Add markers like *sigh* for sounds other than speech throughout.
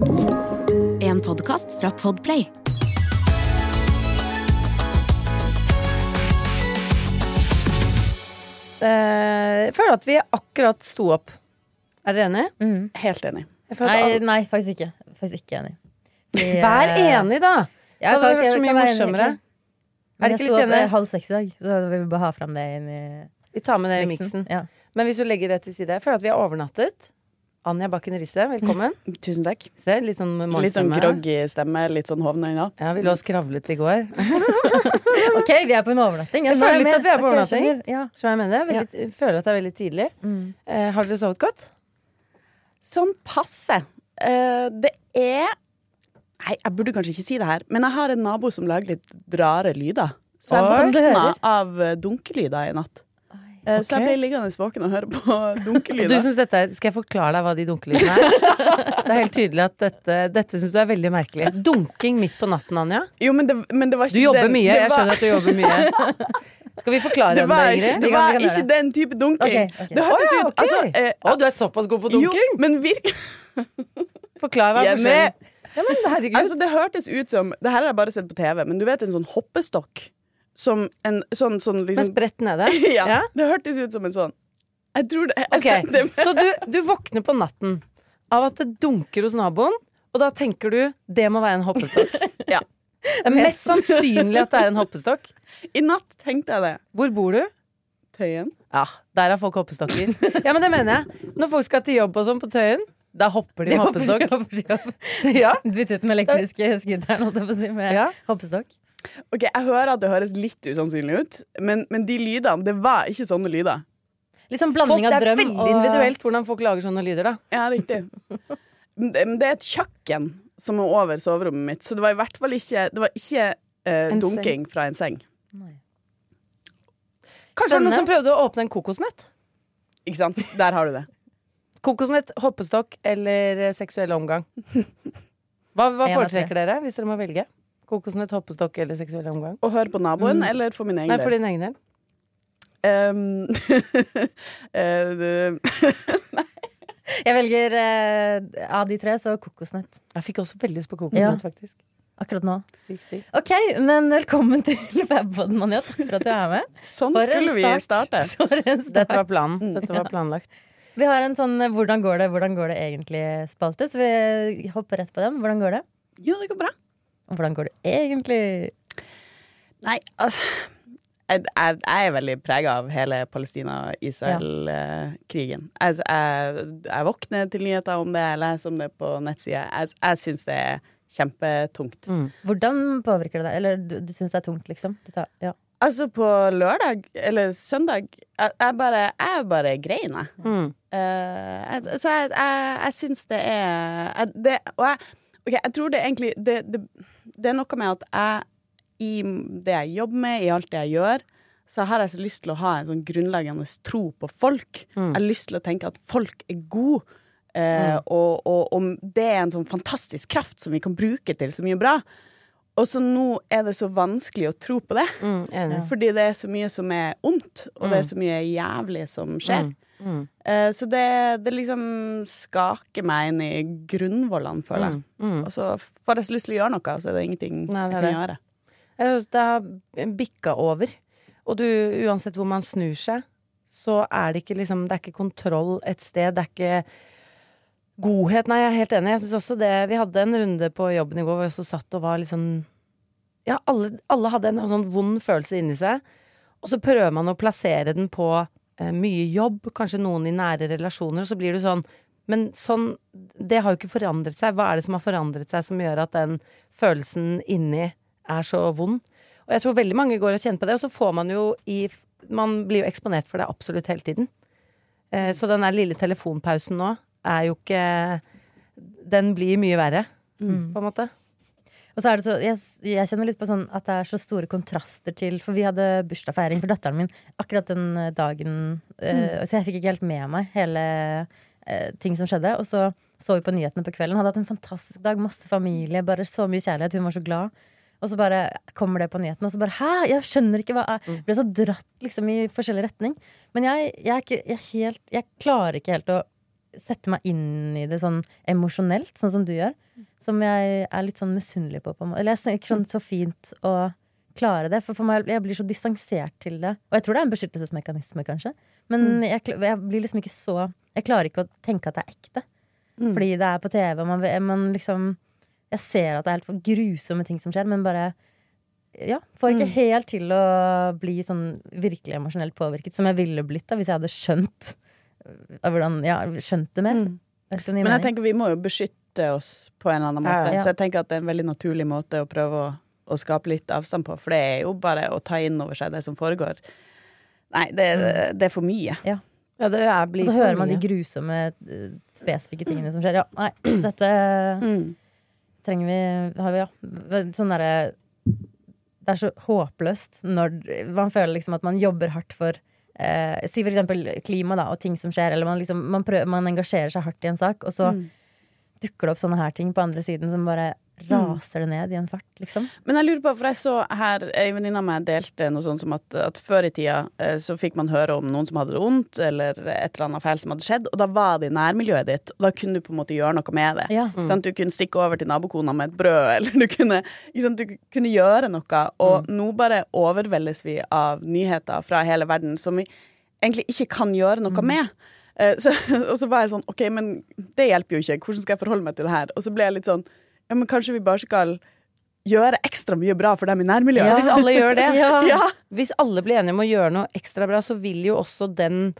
En podkast fra Podplay. Eh, Jeg føler at vi akkurat sto opp. Er dere enig? Mm. Helt enig. Jeg føler Nei, at nei, faktisk ikke. Faktisk ikke enig. Fordi, *laughs* Vær eh, enig, da! Ja, Det hadde vært så mye kan være enig, morsommere. ikke? litt det Jeg sto opp halv seks i dag, så vi vil bare ha fram det inn i Vi tar med det i miksen. Ja. Men hvis du legger det til side Jeg føler at vi har overnattet. Anja Bakken Risse, velkommen. *laughs* Tusen takk. Se, litt sånn Litt sånn groggy stemme, litt sånn hovne øyne. Ja, vi lå og skravlet i går. *laughs* Ok, vi er på en overnatting. Jeg føler litt at vi er på overnatting. Ja. Jeg mener, veldig, jeg føler at det er veldig tidlig. Mm. Eh, har dere sovet godt? Sånn passe. Eh, det er Nei, jeg burde kanskje ikke si det her, men jeg har en nabo som lager litt rare lyder. Så jeg våkna av dunkelyder i natt. Eh, Så jeg ble liggende våken og høre på *laughs* dunkelyder. er, Skal jeg forklare deg hva de dunkelydene er? *laughs* Det er helt tydelig at dette, dette syns du er veldig merkelig. Dunking midt på natten, Anja. Jo, men det, men det var ikke Du jobber den, mye. Jeg skjønner at du jobber mye. *laughs* Skal vi forklare Det var det, det var ikke den type dunking. Okay, okay. Det hørtes Å, ja, ut altså, eh, Å, du er såpass god på dunking? Jo, men virk, Forklar hva forskjellen. Ja, men. Altså, det hørtes ut som Det her har jeg bare sett på TV, men du vet en sånn hoppestokk? Som en sånn, sånn Med liksom spredt nede? *laughs* ja, Ja. Det hørtes ut som en sånn Jeg tror det, Ok, *laughs* det Så du, du våkner på natten av at det dunker hos naboen, og da tenker du det må være en hoppestokk. *laughs* Ja. Det er mest sannsynlig at det er en hoppestokk. I natt tenkte jeg det. Hvor bor du? Tøyen. Ja, der har folk hoppestokker. Ja, men det mener jeg. Når folk skal til jobb og sånn på Tøyen, da hopper de med hoppestokk. Ja. Bytte ut den elektriske scooteren, holdt jeg på å si, med Ja. hoppestokk. Ok, Jeg hører at det høres litt usannsynlig ut, men, men de lydene, det var ikke sånne lyder. Litt sånn Folk, blanding det er veldig individuelt hvordan folk lager sånne lyder, da. Ja, riktig. Det det er et kjøkken som er over soverommet mitt, så det var i hvert fall ikke Det var ikke eh, dunking fra en seng. Kanskje det var noen som prøvde å åpne en kokosnøtt? Ikke sant? Der har du det. Kokosnøtt, hoppestokk eller seksuell omgang? *laughs* Hva, hva av foretrekker dere hvis dere må velge? Kokosnøtt, hoppestokk eller seksuell omgang? Å høre på naboen, eller for min egen del? Nei, for din egen del. Um, *laughs* eh, Jeg velger uh, av de tre, så kokosnøtt. Jeg fikk også veldig lyst på kokosnøtt, faktisk. Akkurat nå. Sykt digg. Ok, men velkommen til *laughs* Fabpodden, Anja. Takk for at du er med. sånn For skulle vi starte. *laughs* For en start. Dette var planen. Dette var planlagt. Vi har en sånn eh, 'Hvordan går det, hvordan går det egentlig?'-spalte, så vi hopper rett på den. Hvordan går det? Jo, det går bra. Og hvordan går det egentlig? Nei, altså jeg, jeg, jeg er veldig prega av hele Palestina-Israel-krigen. Jeg, jeg, jeg våkner til nyheter om det, jeg leser om det på nettsida. Jeg, jeg syns det er kjempetungt. Hvordan påvirker det deg? Eller du, du syns det er tungt, liksom? Du tar, ja. Altså, på lørdag, eller søndag, jeg, bare, jeg bare grein, jeg. Mm. Uh, så jeg, jeg, syns det er det, Og jeg, ok, jeg tror det egentlig det, det, det er noe med at jeg i det jeg jobber med, i alt det jeg gjør, så har jeg så lyst til å ha en sånn grunnleggende tro på folk. Jeg har lyst til å tenke at folk er gode. eh, og, og, og det er en sånn fantastisk kraft som vi kan bruke til så mye bra. Og så nå er det så vanskelig å tro på det. Mm. Fordi det er så mye som er ondt, og det er så mye jævlig som skjer. Mm. Eh, så det, det liksom skaker meg inn i grunnvollene, føler jeg. Mm. Og så får jeg så lyst til å gjøre noe, så er det ingenting Nei, det jeg kan det. gjøre. Det har bikka over. Og du, uansett hvor man snur seg, så er det ikke liksom Det er ikke kontroll et sted. Det er ikke godhet. Nei, jeg er helt enig. Jeg synes også det Vi hadde en runde på jobben i går hvor vi også satt og var litt sånn Ja, alle, alle hadde en sånn vond følelse inni seg. Og så prøver man å plassere den på mye jobb, kanskje noen i nære relasjoner, og så blir du sånn Men sånn Det har jo ikke forandret seg. Hva er det som har forandret seg som gjør at den følelsen inni er så vond? Og jeg tror veldig mange går og kjenner på det, og så får man jo i Man blir jo eksponert for det absolutt hele tiden. Eh, så den der lille telefonpausen nå er jo ikke Den blir mye verre, på en måte. Og så er det så, jeg, jeg kjenner litt på sånn at det er så store kontraster til For vi hadde bursdagsfeiring for datteren min akkurat den dagen. dagen. Uh, Så jeg fikk ikke helt med meg hele uh, ting som skjedde. Og så så vi på nyhetene på kvelden. Hadde hatt en fantastisk dag. Masse familie. Bare så mye kjærlighet. Hun var så glad. Og så bare kommer det på nyhetene, og så bare Hæ! Jeg skjønner ikke hva jeg Ble så dratt liksom i forskjellig retning. Men jeg, jeg ikke jeg helt Jeg klarer ikke helt å sette meg inn i det sånn emosjonelt, sånn som du gjør. Som jeg er litt sånn misunnelig på. på. Eller jeg snakker sånn så fint å klare det. For for meg, jeg blir så distansert til det. Og jeg tror det er en beskyttelsesmekanisme, kanskje. Men jeg, jeg blir liksom ikke så Jeg klarer ikke å tenke at det er ekte. Fordi det er på TV, og man, man liksom Jeg ser at det er helt grusomme ting som skjer, men bare ja, får ikke helt til å bli sånn virkelig emosjonelt påvirket, som jeg ville blitt da, hvis jeg hadde skjønt øh, hvordan, ja, skjønt det mer. Mm. Men jeg mening. tenker vi må jo beskytte oss på en eller annen måte. Ja. Så jeg tenker at det er en veldig naturlig måte å prøve å, å skape litt avstand på. For det er jo bare å ta inn over seg det som foregår. Nei, det, det er for mye. Ja, det er, blir Og så hører man de grusomme, øh, spesifikke tingene som skjer. Ja, nei, *clears throat* dette Mm. trenger vi har vi, ja. Sånn derre Det er så håpløst når man føler liksom at man jobber hardt for eh, Si for eksempel klima da, og ting som skjer, eller man, liksom, man, prøver, man engasjerer seg hardt i en sak, og så Mm. Dukker det opp sånne her ting på andre siden som bare raser det ned i en fart, liksom. Men jeg lurer på, for jeg så her Ei venninne av meg delte noe sånt som at, at før i tida eh, så fikk man høre om noen som hadde det vondt, eller et eller annet feil som hadde skjedd, og da var det i nærmiljøet ditt, og da kunne du på en måte gjøre noe med det. Ja. Sant? Du kunne stikke over til nabokona med et brød, *laughs* eller du kunne, sant? du kunne gjøre noe. Og nå bare overveldes vi av nyheter fra hele verden som vi egentlig ikke kan gjøre noe med. Eh, Så, *laughs* og så var jeg sånn OK, men det hjelper jo ikke. Hvordan skal jeg forholde meg til det her? Og så ble jeg litt sånn Ja, men kanskje vi bare skal gjøre ekstra mye bra for dem i nærmiljøet? Ja, hvis alle gjør det. *laughs* Ja. Ja. Hvis alle blir enige om å gjøre noe ekstra bra, så vil jo også den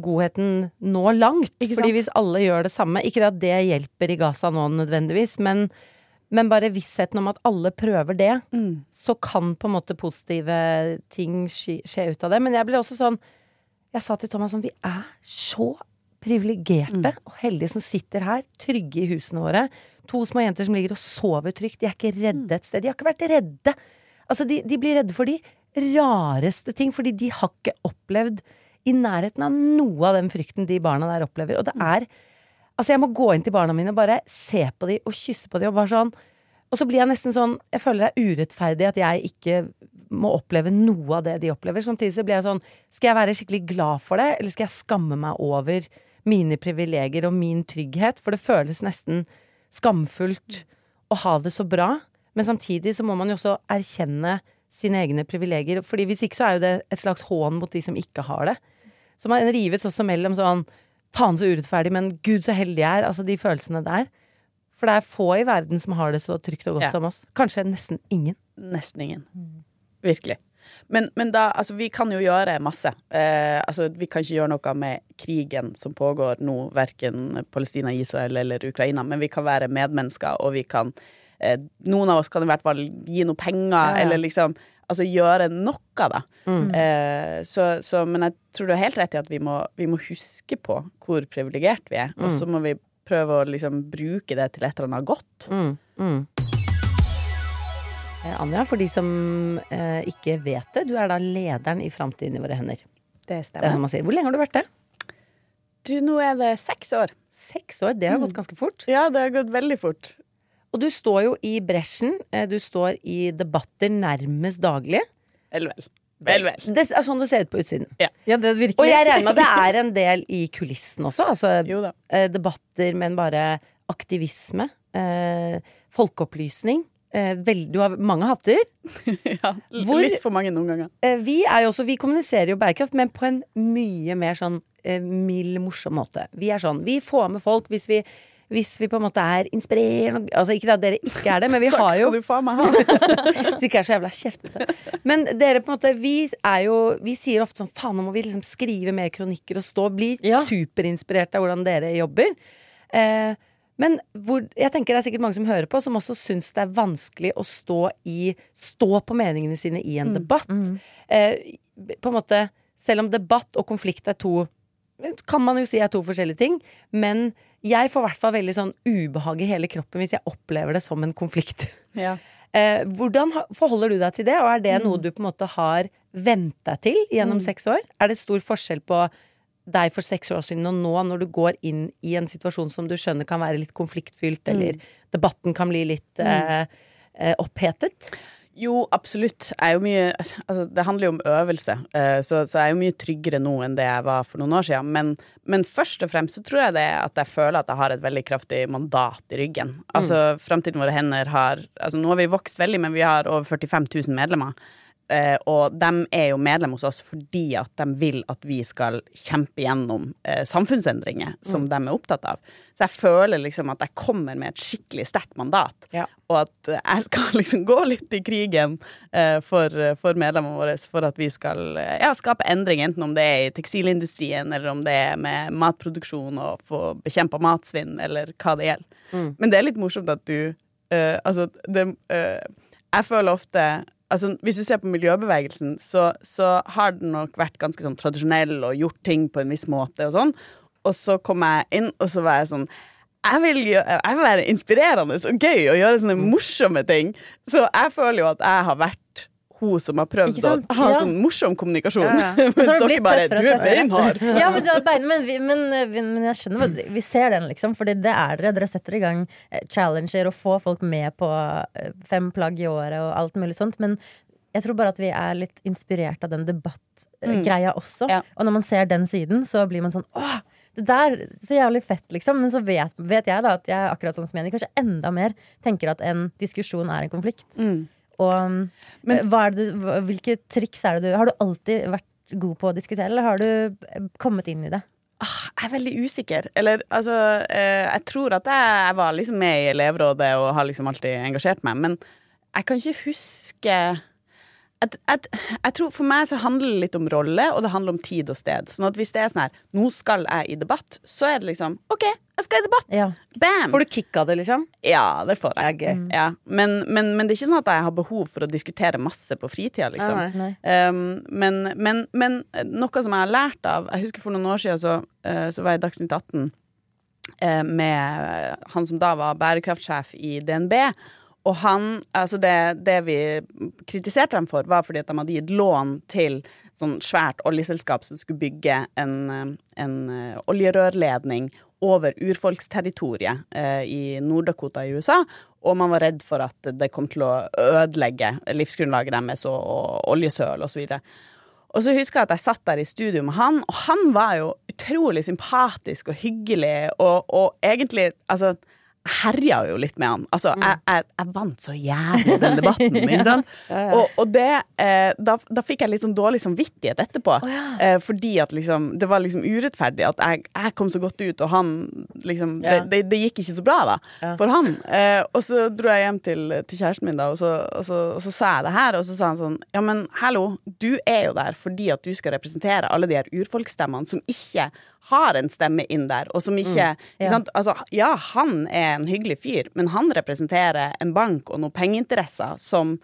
godheten nå langt. Fordi hvis alle gjør det samme Ikke at det hjelper i Gaza nå nødvendigvis, men, men bare vissheten om at alle prøver det, Mm. så kan på en måte positive ting skje, skje ut av det. Men jeg ble også sånn Jeg sa til Thomas sånn Vi er så privilegerte og heldige som sitter her, trygge i husene våre. To små jenter som ligger og sover trygt. De er ikke redde et sted. De har ikke vært redde. Altså, de, de blir redde for de rareste ting, fordi de har ikke opplevd i nærheten av noe av den frykten de barna der opplever. Og det er Altså, jeg må gå inn til barna mine og bare se på de og kysse på de og bare sånn Og så blir jeg nesten sånn Jeg føler det er urettferdig at jeg ikke må oppleve noe av det de opplever. Samtidig så blir jeg sånn Skal jeg være skikkelig glad for det, eller skal jeg skamme meg over mine privilegier og min trygghet? For det føles nesten skamfullt å ha det så bra. Men samtidig så må man jo også erkjenne sine egne privilegier. Fordi hvis ikke så er jo det et slags hån mot de som ikke har det. Så man rives også mellom sånn Faen så urettferdig, men gud så heldig jeg er. Altså de følelsene der. For det er få i verden som har det så trygt og godt Ja. som oss. Kanskje nesten ingen. Nesten ingen. Virkelig. Men, men da, altså, vi kan jo gjøre masse. Eh, altså, vi kan ikke gjøre noe med krigen som pågår nå, verken Palestina, Israel eller Ukraina, men vi kan være medmennesker, og vi kan eh, Noen av oss kan i hvert fall gi noe penger, Ja, ja. eller liksom Altså gjøre noe, da. Eh, så, så, men jeg tror du har helt rett i at vi må, vi må huske på hvor privilegert vi er, og så må vi prøve å liksom bruke det til et eller annet godt. Mm, mm. Eh, Anja, for de som eh, ikke vet det, du er da lederen i Framtiden i våre hender. Det Det er man sier. Hvor lenge har du vært det? Du, nå er det seks år. Seks år. Det har gått ganske fort. Ja, det har gått veldig fort. Og du står jo i bresjen. eh, Du står i debatter nærmest daglig. Eller vel. Vel, vel. Det er sånn det ser ut på utsiden. Ja, det Og jeg regner med at det er en del i kulissen også. Altså Jo da. eh, debatter, men bare aktivisme. Eh, folkeopplysning. Eh, vel, du har mange hatter. *laughs* Ja, Hvor- Litt for mange noen ganger. Eh, vi er jo også, vi kommuniserer jo bærekraft, men på en mye mer sånn eh, mild, morsom måte. Vi er sånn, vi får med folk hvis vi, hvis vi på en måte er inspirerende Altså ikke at dere ikke er det, men vi *laughs* Takk har jo Takk skal du faen meg ha. *laughs* Så ikke er så jævla kjeftete. Men dere på en måte, vi er jo Vi sier ofte sånn faen, nå må vi liksom skrive mer kronikker og stå Bli Ja. superinspirert av hvordan dere jobber. Eh, men hvor, jeg tenker det er sikkert mange som hører på, som også syns det er vanskelig å stå i Stå på meningene sine i en debatt. Eh, på en måte Selv om debatt og konflikt er to kan man jo si er to forskjellige ting, men jeg får i hvert fall veldig sånn ubehag i hele kroppen hvis jeg opplever det som en konflikt. *laughs* Ja. Eh, hvordan forholder du deg til det, og er det noe du på en måte har vent deg til gjennom seks år? Er det stor forskjell på deg for seks år siden og nå, når du går inn i en situasjon som du skjønner kan være litt konfliktfylt, eller debatten kan bli litt eh, eh, opphetet? Jo, absolutt. Jeg er jo mye, altså, det handler jo om øvelse, eh, så, så jeg er jo mye tryggere nå enn det jeg var for noen år siden. Men, men først og fremst så tror jeg det at jeg føler at jeg har et veldig kraftig mandat i ryggen. Altså, Framtiden våre hender har altså Nå har vi vokst veldig, men vi har over 45 000 medlemmer. Eh, og de er jo medlem hos oss fordi at de vil at vi skal kjempe gjennom eh, samfunnsendringer som de er opptatt av. Så jeg føler liksom at jeg kommer med et skikkelig sterkt mandat. Ja. Og at jeg skal *laughs* liksom gå litt i krigen eh, for, for medlemmene våre for at vi skal ja, skape endring, enten om det er i tekstilindustrien, eller om det er med matproduksjon og få bekjempa matsvinn, eller hva det gjelder. Men det er litt morsomt at du eh, Altså, det eh, Jeg føler ofte Altså, hvis du ser på miljøbevegelsen, så, så har den nok vært ganske sånn tradisjonell og gjort ting på en viss måte og sånn. Og så kom jeg inn, og så var jeg sånn jeg vil, gjøre, jeg vil være inspirerende og gøy og gjøre sånne morsomme ting. Så jeg føler jo at jeg har vært hun som har prøvd å ha Ja. sånn morsom kommunikasjon. Ja, ja. *laughs* Så Mens dere bare Du er beinhard. *laughs* Ja, men, er bein, men, vi, men, men, men jeg skjønner hva- Vi ser den, liksom. Fordi det er dere. Dere setter i gang eh, challenger og får folk med på eh, fem plagg i året og alt mulig sånt. Men jeg tror bare at vi er litt inspirert av den debattgreia også. Ja. Og når man ser den siden, så blir man sånn åh! Det der så jævlig fett, liksom. Men så vet, vet jeg da at jeg akkurat sånn som Jenny, kanskje enda mer tenker at en diskusjon er en konflikt. Mm. Og Men- er det hvilke triks er det du Har du alltid vært god på å diskutere, eller har du eh, kommet inn i det? Ah, Jeg er veldig usikker. Eller altså eh, Jeg tror at jeg var liksom med i elevrådet og har liksom alltid engasjert meg, men jeg kan ikke huske jeg, jeg, jeg tror For meg så handler det litt om rolle, og det handler om tid og sted. Sånn at hvis det er sånn her Nå skal jeg i debatt, så er det liksom OK, jeg skal i debatt! Ja. Bam! Får du kick av det, liksom? Ja, det får jeg. er gøy. Ja. Men, men, men det er ikke sånn at jeg har behov for å diskutere masse på fritida, liksom. Nei, Nei. Um, men, men, men noe som jeg har lært av Jeg husker for noen år siden så, uh, så var jeg i Dagsnytt 18 uh, med han som da var bærekraftsjef i DNB. Og han, altså det, det vi kritiserte dem for, var fordi at de hadde gitt lån til sånn svært oljeselskap som skulle bygge en, en eh, oljerørledning over urfolksterritoriet eh, i Nord-Dakota i USA. Og man var redd for at det kom til å ødelegge livsgrunnlaget deres og, og oljesøl osv. Og så husker jeg at jeg satt der i studio med han, og han var jo utrolig sympatisk og hyggelig, og, og egentlig Altså, herja jo litt med han. Altså, jeg, jeg, jeg vant så jævlig den debatten, *laughs* ikke sant? Og, og det eh, da, da fikk jeg litt sånn dårlig samvittighet etterpå. eh, fordi at liksom Det var liksom urettferdig at jeg, jeg kom så godt ut, og han liksom Ja. det, det, det gikk ikke så bra, da, Ja. for han. Eh, og så dro jeg hjem til, til kjæresten min, da, og så, og, så, og så sa jeg det her, og så sa han sånn Ja, men hallo, du er jo der fordi at du skal representere alle de her urfolksstemmene som ikke har en stemme inn der, og som ikke, Ja. ikke? Altså, ja, han er en hyggelig fyr, men han representerer en bank og noen pengeinteresser som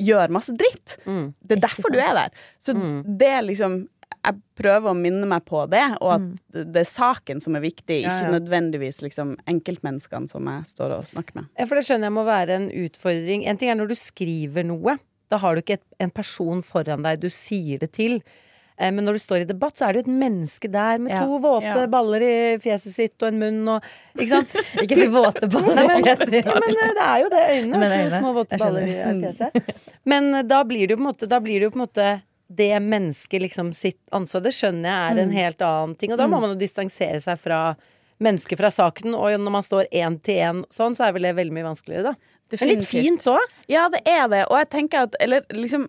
gjør masse dritt. Det er derfor du er der. Så det er liksom Jeg prøver å minne meg på det, og at det er saken som er viktig, Ja, ikke ja. nødvendigvis liksom enkeltmenneskene som jeg står og snakker med. Ja, for det skjønner jeg må være en utfordring. En ting er når du skriver noe. Da har du ikke et, en person foran deg du sier det til. Eh, Men når du står i debatt, så er det jo et menneske der med to våte baller i fjeset sitt og en munn og Ikke sant? *laughs* Ikke de våte ballene men, men eh, det er jo det. Øynene. Du, øynene. Små våte baller i fjeset. Men eh, da blir det jo på en måte, da blir det jo på en måte det mennesket liksom sitt ansvar. Det skjønner jeg er en helt annen ting. Og da må man jo distansere seg fra mennesket fra saken. Og når man står én til én sånn, så er vel det veldig mye vanskeligere, da. Men litt fint òg. Ja, det er det. Og jeg tenker at Eller liksom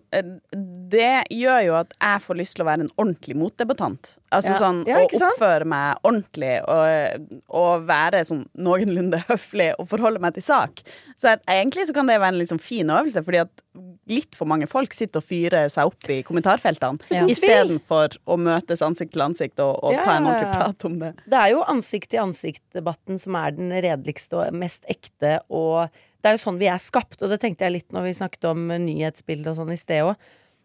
Det gjør jo at jeg får lyst til å være en ordentlig motdebattant. Altså Ja. sånn Ja, å oppføre meg ordentlig og, og være sånn noenlunde *laughs* høflig og forholde meg til sak. Så at, egentlig så kan det være en sånn fin øvelse, fordi at litt for mange folk sitter og fyrer seg opp i kommentarfeltene Ja. istedenfor å møtes ansikt til ansikt og, og Ja, ta en ordentlig prat om det. Det er jo ansikt-til-ansikt-debatten som er den redeligste og mest ekte, og det er jo sånn vi er skapt, og det tenkte jeg litt når vi snakket om nyhetsbildet og sånn i sted òg,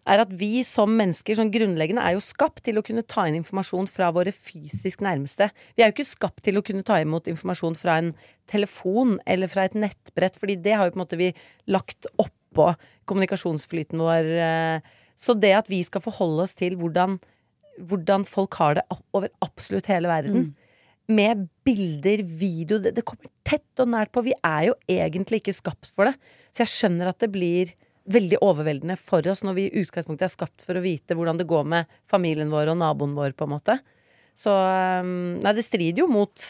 er at vi som mennesker sånn grunnleggende er jo skapt til å kunne ta inn informasjon fra våre fysisk nærmeste. Vi er jo ikke skapt til å kunne ta imot informasjon fra en telefon eller fra et nettbrett, fordi det har jo på en måte vi lagt oppå kommunikasjonsflyten vår. eh, Så det at vi skal forholde oss til hvordan, hvordan folk har det over absolutt hele verden, med bilder, video det, det kommer tett og nært på. Vi er jo egentlig ikke skapt for det. Så jeg skjønner at det blir veldig overveldende for oss når vi i utgangspunktet er skapt for å vite hvordan det går med familien vår og naboen vår, på en måte. Så um, Nei, det strider jo mot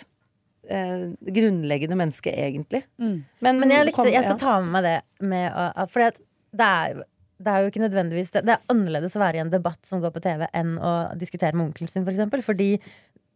eh, grunnleggende menneske, egentlig. Mm. Men, Men jeg, likte, kom- jeg skal ta med meg det med Fordi at det er jo det er jo ikke nødvendigvis Det det er annerledes å være i en debatt som går på TV, enn å diskutere med onkelen sin, for eksempel. Fordi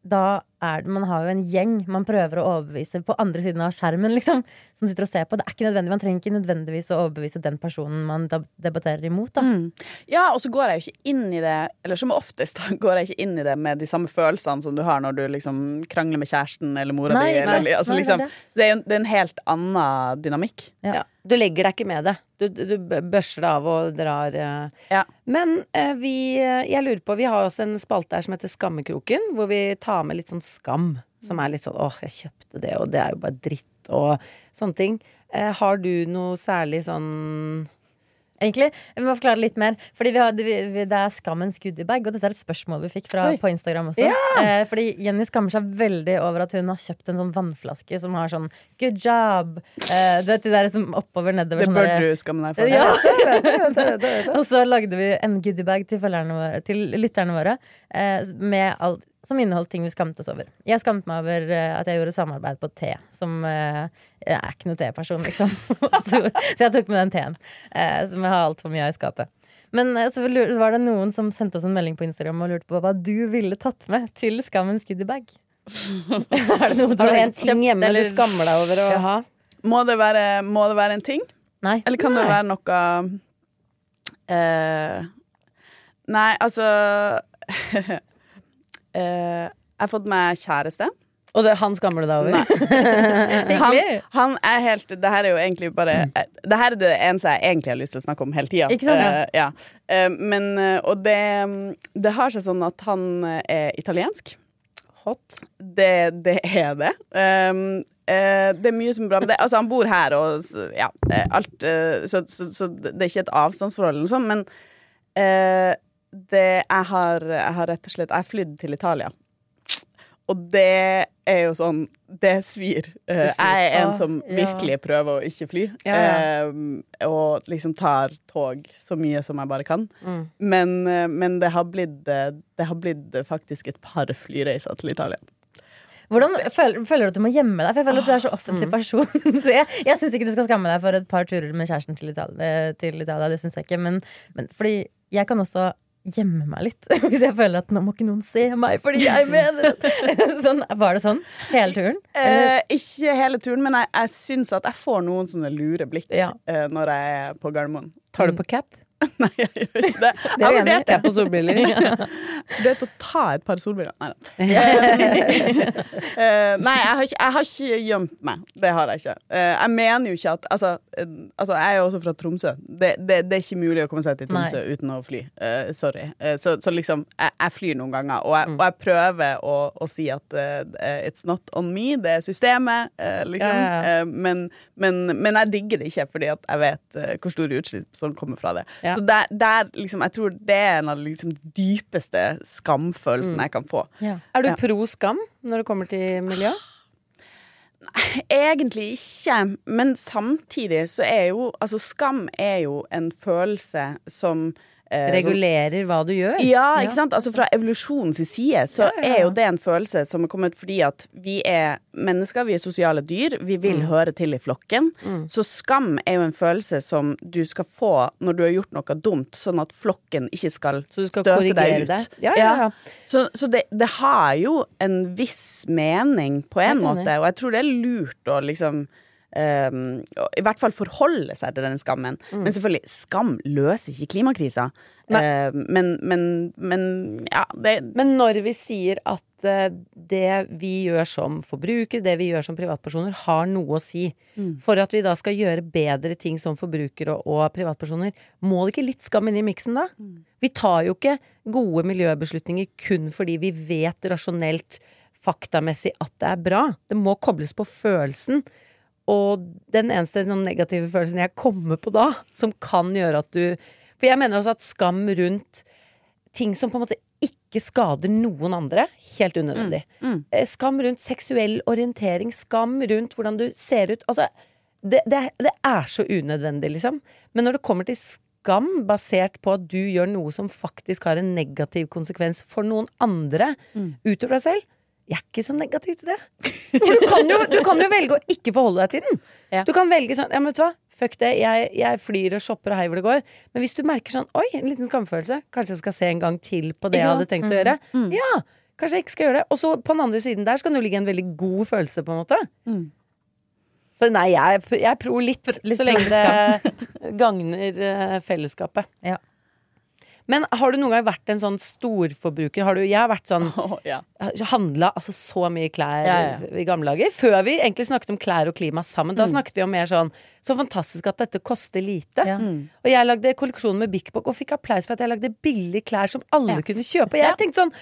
da er det Man har jo en gjeng man prøver å overbevise på andre siden av skjermen, liksom. Som sitter og ser på. Det er ikke nødvendig, Man trenger ikke nødvendigvis å overbevise den personen man debatterer imot, da. Mm. Ja, og så går jeg jo ikke inn i det Eller som oftest da, går jeg ikke inn i det med de samme følelsene som du har når du liksom krangler med kjæresten eller mora Nei, di. Eller, altså, Nei, det er liksom, det. så det er jo det er en helt annen dynamikk. Ja. Ja. Du legger deg ikke med det. Du, du børster det av og drar eh. Ja. Men eh, vi Jeg lurer på Vi har også en spalte her som heter Skammekroken, hvor vi tar med litt sånn skam. Som er litt sånn åh, jeg kjøpte det, og det er jo bare dritt, og sånne ting. Eh, har du noe særlig sånn Egentlig, Vi må forklare litt mer. Fordi vi har, vi, Det er skammens goodiebag, og dette er et spørsmål vi fikk fra, Oi. på Instagram også. Eh, fordi Jenny skammer seg veldig over at hun har kjøpt en sånn vannflaske som har sånn 'good job'. Eh, du vet de der som oppover, nedover. Det sånn bør du skamme deg for. Ja. *laughs* og så lagde vi en goodiebag til, til lytterne våre eh, med alt som inneholdt ting vi skamte oss over. Jeg skamte meg over eh, at jeg gjorde samarbeid på te, som uh, Jeg er ikke noe teperson, liksom. *laughs* så, så jeg tok med den teen, uh, som jeg har altfor mye av i skapet. Men uh, så var det noen som sendte oss en melding på Instagram og lurte på hva du ville tatt med til Skammens goodiebag. *laughs* er det noe Har du en kjøpt, ting hjemme eller- du skammer deg over å Ja. ha? Må, det være, må det være en ting? Nei. Eller kan det være noe eh, Nei, altså *laughs* eh, Jeg har fått meg kjæreste. Og det, han skammer du deg over? Han, han er helt Det her er jo egentlig bare Det her er det eneste jeg egentlig har lyst til å snakke om hele tida. Sant? Eh, ja. uh, men Og det, det har seg sånn at han er italiensk. Hot. Det, det er det. Um, uh, det er mye som er bra med det. Altså, han bor her, og ja, alt så, så, så det er ikke et avstandsforhold eller noe sånt, men det jeg har, jeg har rett og slett Jeg flydd til Italia. Og det er jo sånn Det svir. Eh, Det svir. Jeg er en Ah, som ja. virkelig prøver å ikke fly. Ja, ja. Eh, og liksom tar tog så mye som jeg bare kan. Mm. Men, eh, men det, har blitt, det har blitt faktisk et par flyreiser til Italia. Hvordan føler, føler du at du må gjemme deg? For jeg føler at du er så offentlig Mm. person. *laughs* Jeg jeg syns ikke du skal skamme deg for et par turer med kjæresten til Italia. Til Italia det synes jeg ikke men, men fordi jeg kan også gjemme meg litt. *laughs* Hvis jeg føler at nå må ikke noen se meg fordi jeg mener det. *laughs* Sånn, var det sånn hele turen? Eh, ikke hele turen, men jeg, jeg syns at jeg får noen sånne lure blikk Ja. eh, når jeg er på Gardermoen. Tar du på cap? *laughs* Nei, jeg gjør ikke det. Det er Jeg jeg vurderte *laughs* Du vet solbriller? vurderte å ta et par solbriller. Nei da. *laughs* Eh, nei, jeg har, ikke, jeg har ikke gjemt meg. Det har jeg ikke. Eh, jeg mener jo ikke at Altså, eh, altså jeg er jo også fra Tromsø. Det, det, det er ikke mulig å komme seg til Tromsø uten å fly. Uh, sorry. Eh, så, så liksom, jeg, jeg flyr noen ganger, og jeg, og jeg prøver å, å si at uh, it's not on me, det er systemet, uh, liksom. Ja, ja, Eh, men, men, men jeg digger det ikke, fordi at jeg vet eh, hvor store utslipp som kommer fra det. Ja. Så der, der liksom, jeg tror det er en av de liksom, dypeste skamfølelsene jeg kan få. Ja. Er du Ja. pro skam når det kommer til miljø? Egentlig ikke, men samtidig så er jo Altså, skam er jo en følelse som- Regulerer hva du gjør? Ja, ikke sant? Altså Fra evolusjonens side så er jo det en følelse som er kommet fordi at vi er mennesker, vi er sosiale dyr, vi vil Mm. høre til i flokken. Så skam er jo en følelse som du skal få når du har gjort noe dumt, sånn at flokken ikke skal, Så du skal støte deg ut. deg? Ja, ja, ja. Så, så det, det har jo en viss mening på en måte, og jeg tror det er lurt å liksom ehm, I hvert fall forholde seg til den skammen. Mm. Men selvfølgelig, skam løser ikke klimakrisa. Uh, men, men, men ja, det Men når vi sier at eh, det vi gjør som forbrukere, det vi gjør som privatpersoner, har noe å si for at vi da skal gjøre bedre ting som forbrukere og, og privatpersoner, må det ikke litt skam inn i miksen da? Vi tar jo ikke gode miljøbeslutninger kun fordi vi vet rasjonelt, faktamessig at det er bra. Det må kobles på følelsen. Og den eneste sånn negative følelsen jeg kommer på da, som kan gjøre at du For jeg mener også at skam rundt ting som på en måte ikke skader noen andre, helt unødvendig. Eh, Skam rundt seksuell orientering, skam rundt hvordan du ser ut. Altså, det, det, det er så unødvendig, liksom. Men når det kommer til skam basert på at du gjør noe som faktisk har en negativ konsekvens for noen andre utover deg selv, jeg er ikke så negativ til det. For du kan jo, du kan jo velge å ikke forholde deg til den. Ja. Du kan velge sånn, ja, men vet du hva, fuck det, jeg, jeg flyr og shopper og hei hvor det går. Men hvis du merker sånn, oi, en liten skamfølelse, kanskje jeg skal se en gang til på det jeg hadde tenkt tenkt å gjøre. Ja, kanskje jeg ikke skal gjøre det. Og så på den andre siden der skal det jo ligge en veldig god følelse, på en måte. Mm. Så nei, jeg, jeg pro litt, Litt så lenge det *laughs* gagner eh, fellesskapet. Ja. Men har du noen gang vært en sånn storforbruker? Har du, jeg har vært sånn *laughs* oh, ja. handla altså så mye klær Ja, ja. i gamle dager. Før vi egentlig snakket om klær og klima sammen. Mm. Da snakket vi om mer sånn Så fantastisk at dette koster lite. Mm. Og jeg lagde kolleksjon med Bik Bok og fikk applaus for at jeg lagde billige klær som alle kunne kjøpe. Jeg tenkte sånn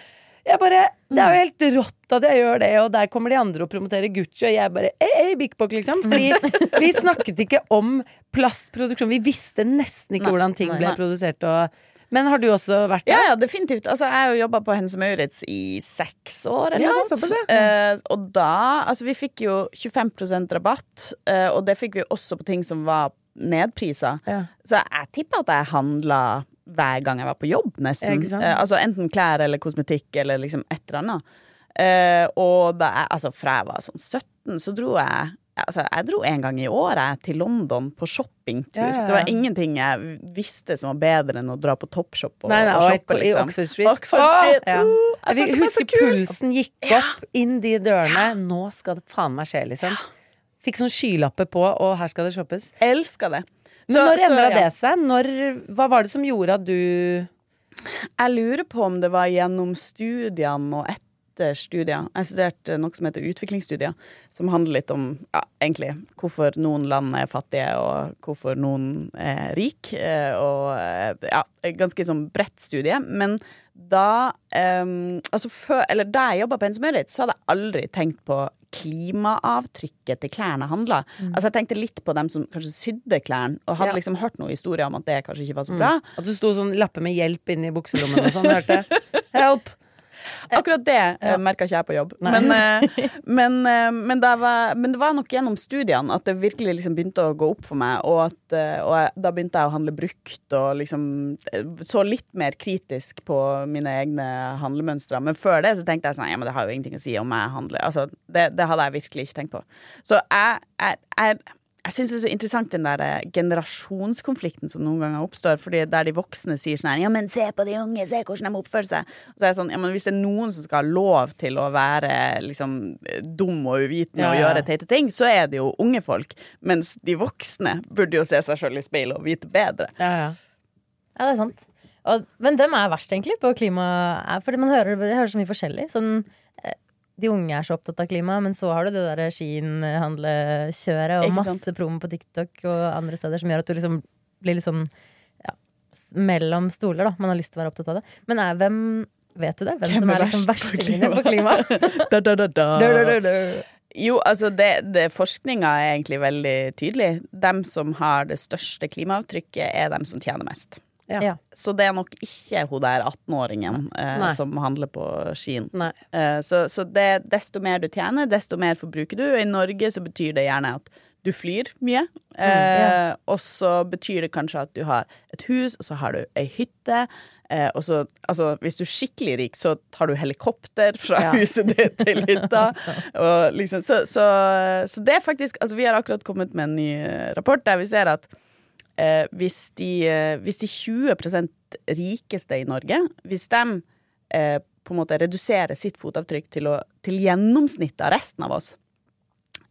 jeg bare, Det Mm. er jo helt rått at jeg gjør det, og der kommer de andre og promoterer Gucci, og jeg bare Ei, ei, Bik Bok, liksom. Fordi *laughs* vi snakket ikke om plastproduksjon. Vi visste nesten ikke Nei. hvordan ting ble Nei. produsert. Og, men har du også vært der? ja, definitivt. Altså, jeg har jo jobba på Hennes Maurits i seks år, eller Ja, noe sånt. Så uh, og da Altså, vi fikk jo 25% rabatt, uh, og det fikk vi også på ting som var nedpriser. Ja. Så jeg tipper at jeg handla hver gang jeg var på jobb, nesten. Ja? Eh, altså enten klær eller kosmetikk eller liksom et eller annet. Eh, og da jeg, altså fra jeg var sånn 17, så dro jeg Altså, jeg dro en gang i året til London på shoppingtur. Ja, ja, ja. Det var ingenting jeg visste som var bedre enn å dra på Topshop og, Nei, nei, og og shoppe, i liksom. Oxford Street. Oxford Åh! Street. Ja. Uh, Jeg jeg fikk følte det var huske så kult. pulsen gikk opp inn de dørene. Nå skal det faen meg skje, liksom. Fikk sånn skylapper på, og her skal det shoppes. Elska det. Men når så, endra det seg? Når, hva var det som gjorde at du Jeg lurer på om det var gjennom studiene og etter studier. Jeg studerte noe som heter utviklingsstudier, som handler litt om ja, egentlig hvorfor noen land er fattige, og hvorfor noen er rik. eh, Og eh, ja, ganske sånn bredt studie. Men da um, Altså før, eller da jeg jobba på Hennes Møritz, så hadde jeg aldri tenkt på klimaavtrykket til klærne handla. Mm. Altså jeg tenkte litt på dem som kanskje sydde klærne, og hadde Ja. liksom hørt noen historier om at det kanskje ikke var så bra. At du sto sånn lappe med hjelp inni bukselommen og sånn, hørte jeg. *laughs* Help! *laughs* Akkurat det ja. merka ikke jeg på jobb. Men, eh, *laughs* men, eh, men, det var, men det var nok gjennom studiene at det virkelig liksom begynte å gå opp for meg. Og, at, eh, og jeg, da begynte jeg å handle brukt og liksom eh, så litt mer kritisk på mine egne handlemønstre. Men før det så tenkte jeg sånn ja, men det har jo ingenting å si om jeg handler. Altså, det, det hadde jeg virkelig ikke tenkt på. Så jeg, jeg, jeg jeg syns det er så interessant den der eh, generasjonskonflikten som noen ganger oppstår. Fordi der de voksne sier sånn her Ja, men se på de unge, se hvordan de oppfører seg. Og så er jeg sånn, ja, men Hvis det er noen som skal ha lov til å være liksom dum og uvitende Ja, og ja. gjøre teite ting, så er det jo unge folk. Mens de voksne burde jo se seg sjøl i speilet og vite bedre. Ja, ja. Ja, det er sant. Og, men dem er verst, egentlig, på klima. er- Fordi man hører, jeg hører så mye forskjellig. Sånn, eh, de unge er så opptatt av klima, men så har du det der Shein-handlekjøret og masse promo på TikTok og andre steder som gjør at du liksom blir litt sånn ja, mellom stoler, da. Man har lyst til å være opptatt av det. Men er, hvem Vet du det? Hvem, Hvem som er er liksom verst på verstingene på klima? *laughs* *laughs* Da, da, da, da. *laughs* da, da, da. du. Jo, altså det, det Forskninga er egentlig veldig tydelig. De som har det største klimaavtrykket, er de som tjener mest. Ja. Ja. Så det er nok ikke hun der 18-åringen eh, som handler på Skien. Eh, så så det, desto mer du tjener, desto mer forbruker du. Og i Norge så betyr det gjerne at du flyr mye. Eh, Og så betyr det kanskje at du har et hus, og så har du ei hytte. Eh, og så, altså, hvis du er skikkelig rik, så tar du helikopter fra Ja. huset ditt til hytta. *laughs* Og liksom, så, så, så det er faktisk Altså, vi har akkurat kommet med en ny eh, rapport der vi ser at eh, hvis, de, eh, hvis de 20% rikeste i Norge, hvis de eh, på en måte reduserer sitt fotavtrykk til, å, til gjennomsnittet av resten av oss,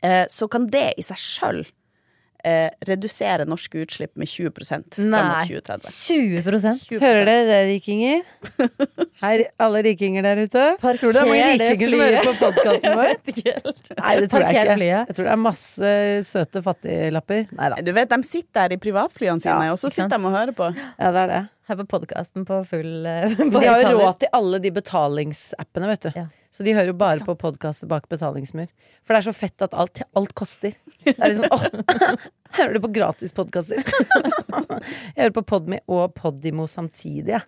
eh, så kan det i seg sjøl eh, redusere norske utslipp med 20 fram mot Nei. 2030. 20 20%. Hører dere det, rikinger? *laughs* Her, alle rikinger der ute. Tror du det er mange rikinger som hører på podkasten vår? *laughs* Nei, det tror jeg ikke. Jeg tror det er masse søte fattiglapper. Nei da. Du vet, De sitter der i privatflyene sine, Ja, og så sitter de og hører på. Ja, det er det. Her på podkasten på full eh, *laughs* på De har jo råd til alle de betalingsappene, vet du. Ja. Så de hører jo bare på podkaster bak betalingsmur. For det er så fett at alt, alt koster. Det er liksom åh, *laughs* Hører du på gratispodkaster? *laughs* Jeg hører på Podme og Podimo samtidig, jeg.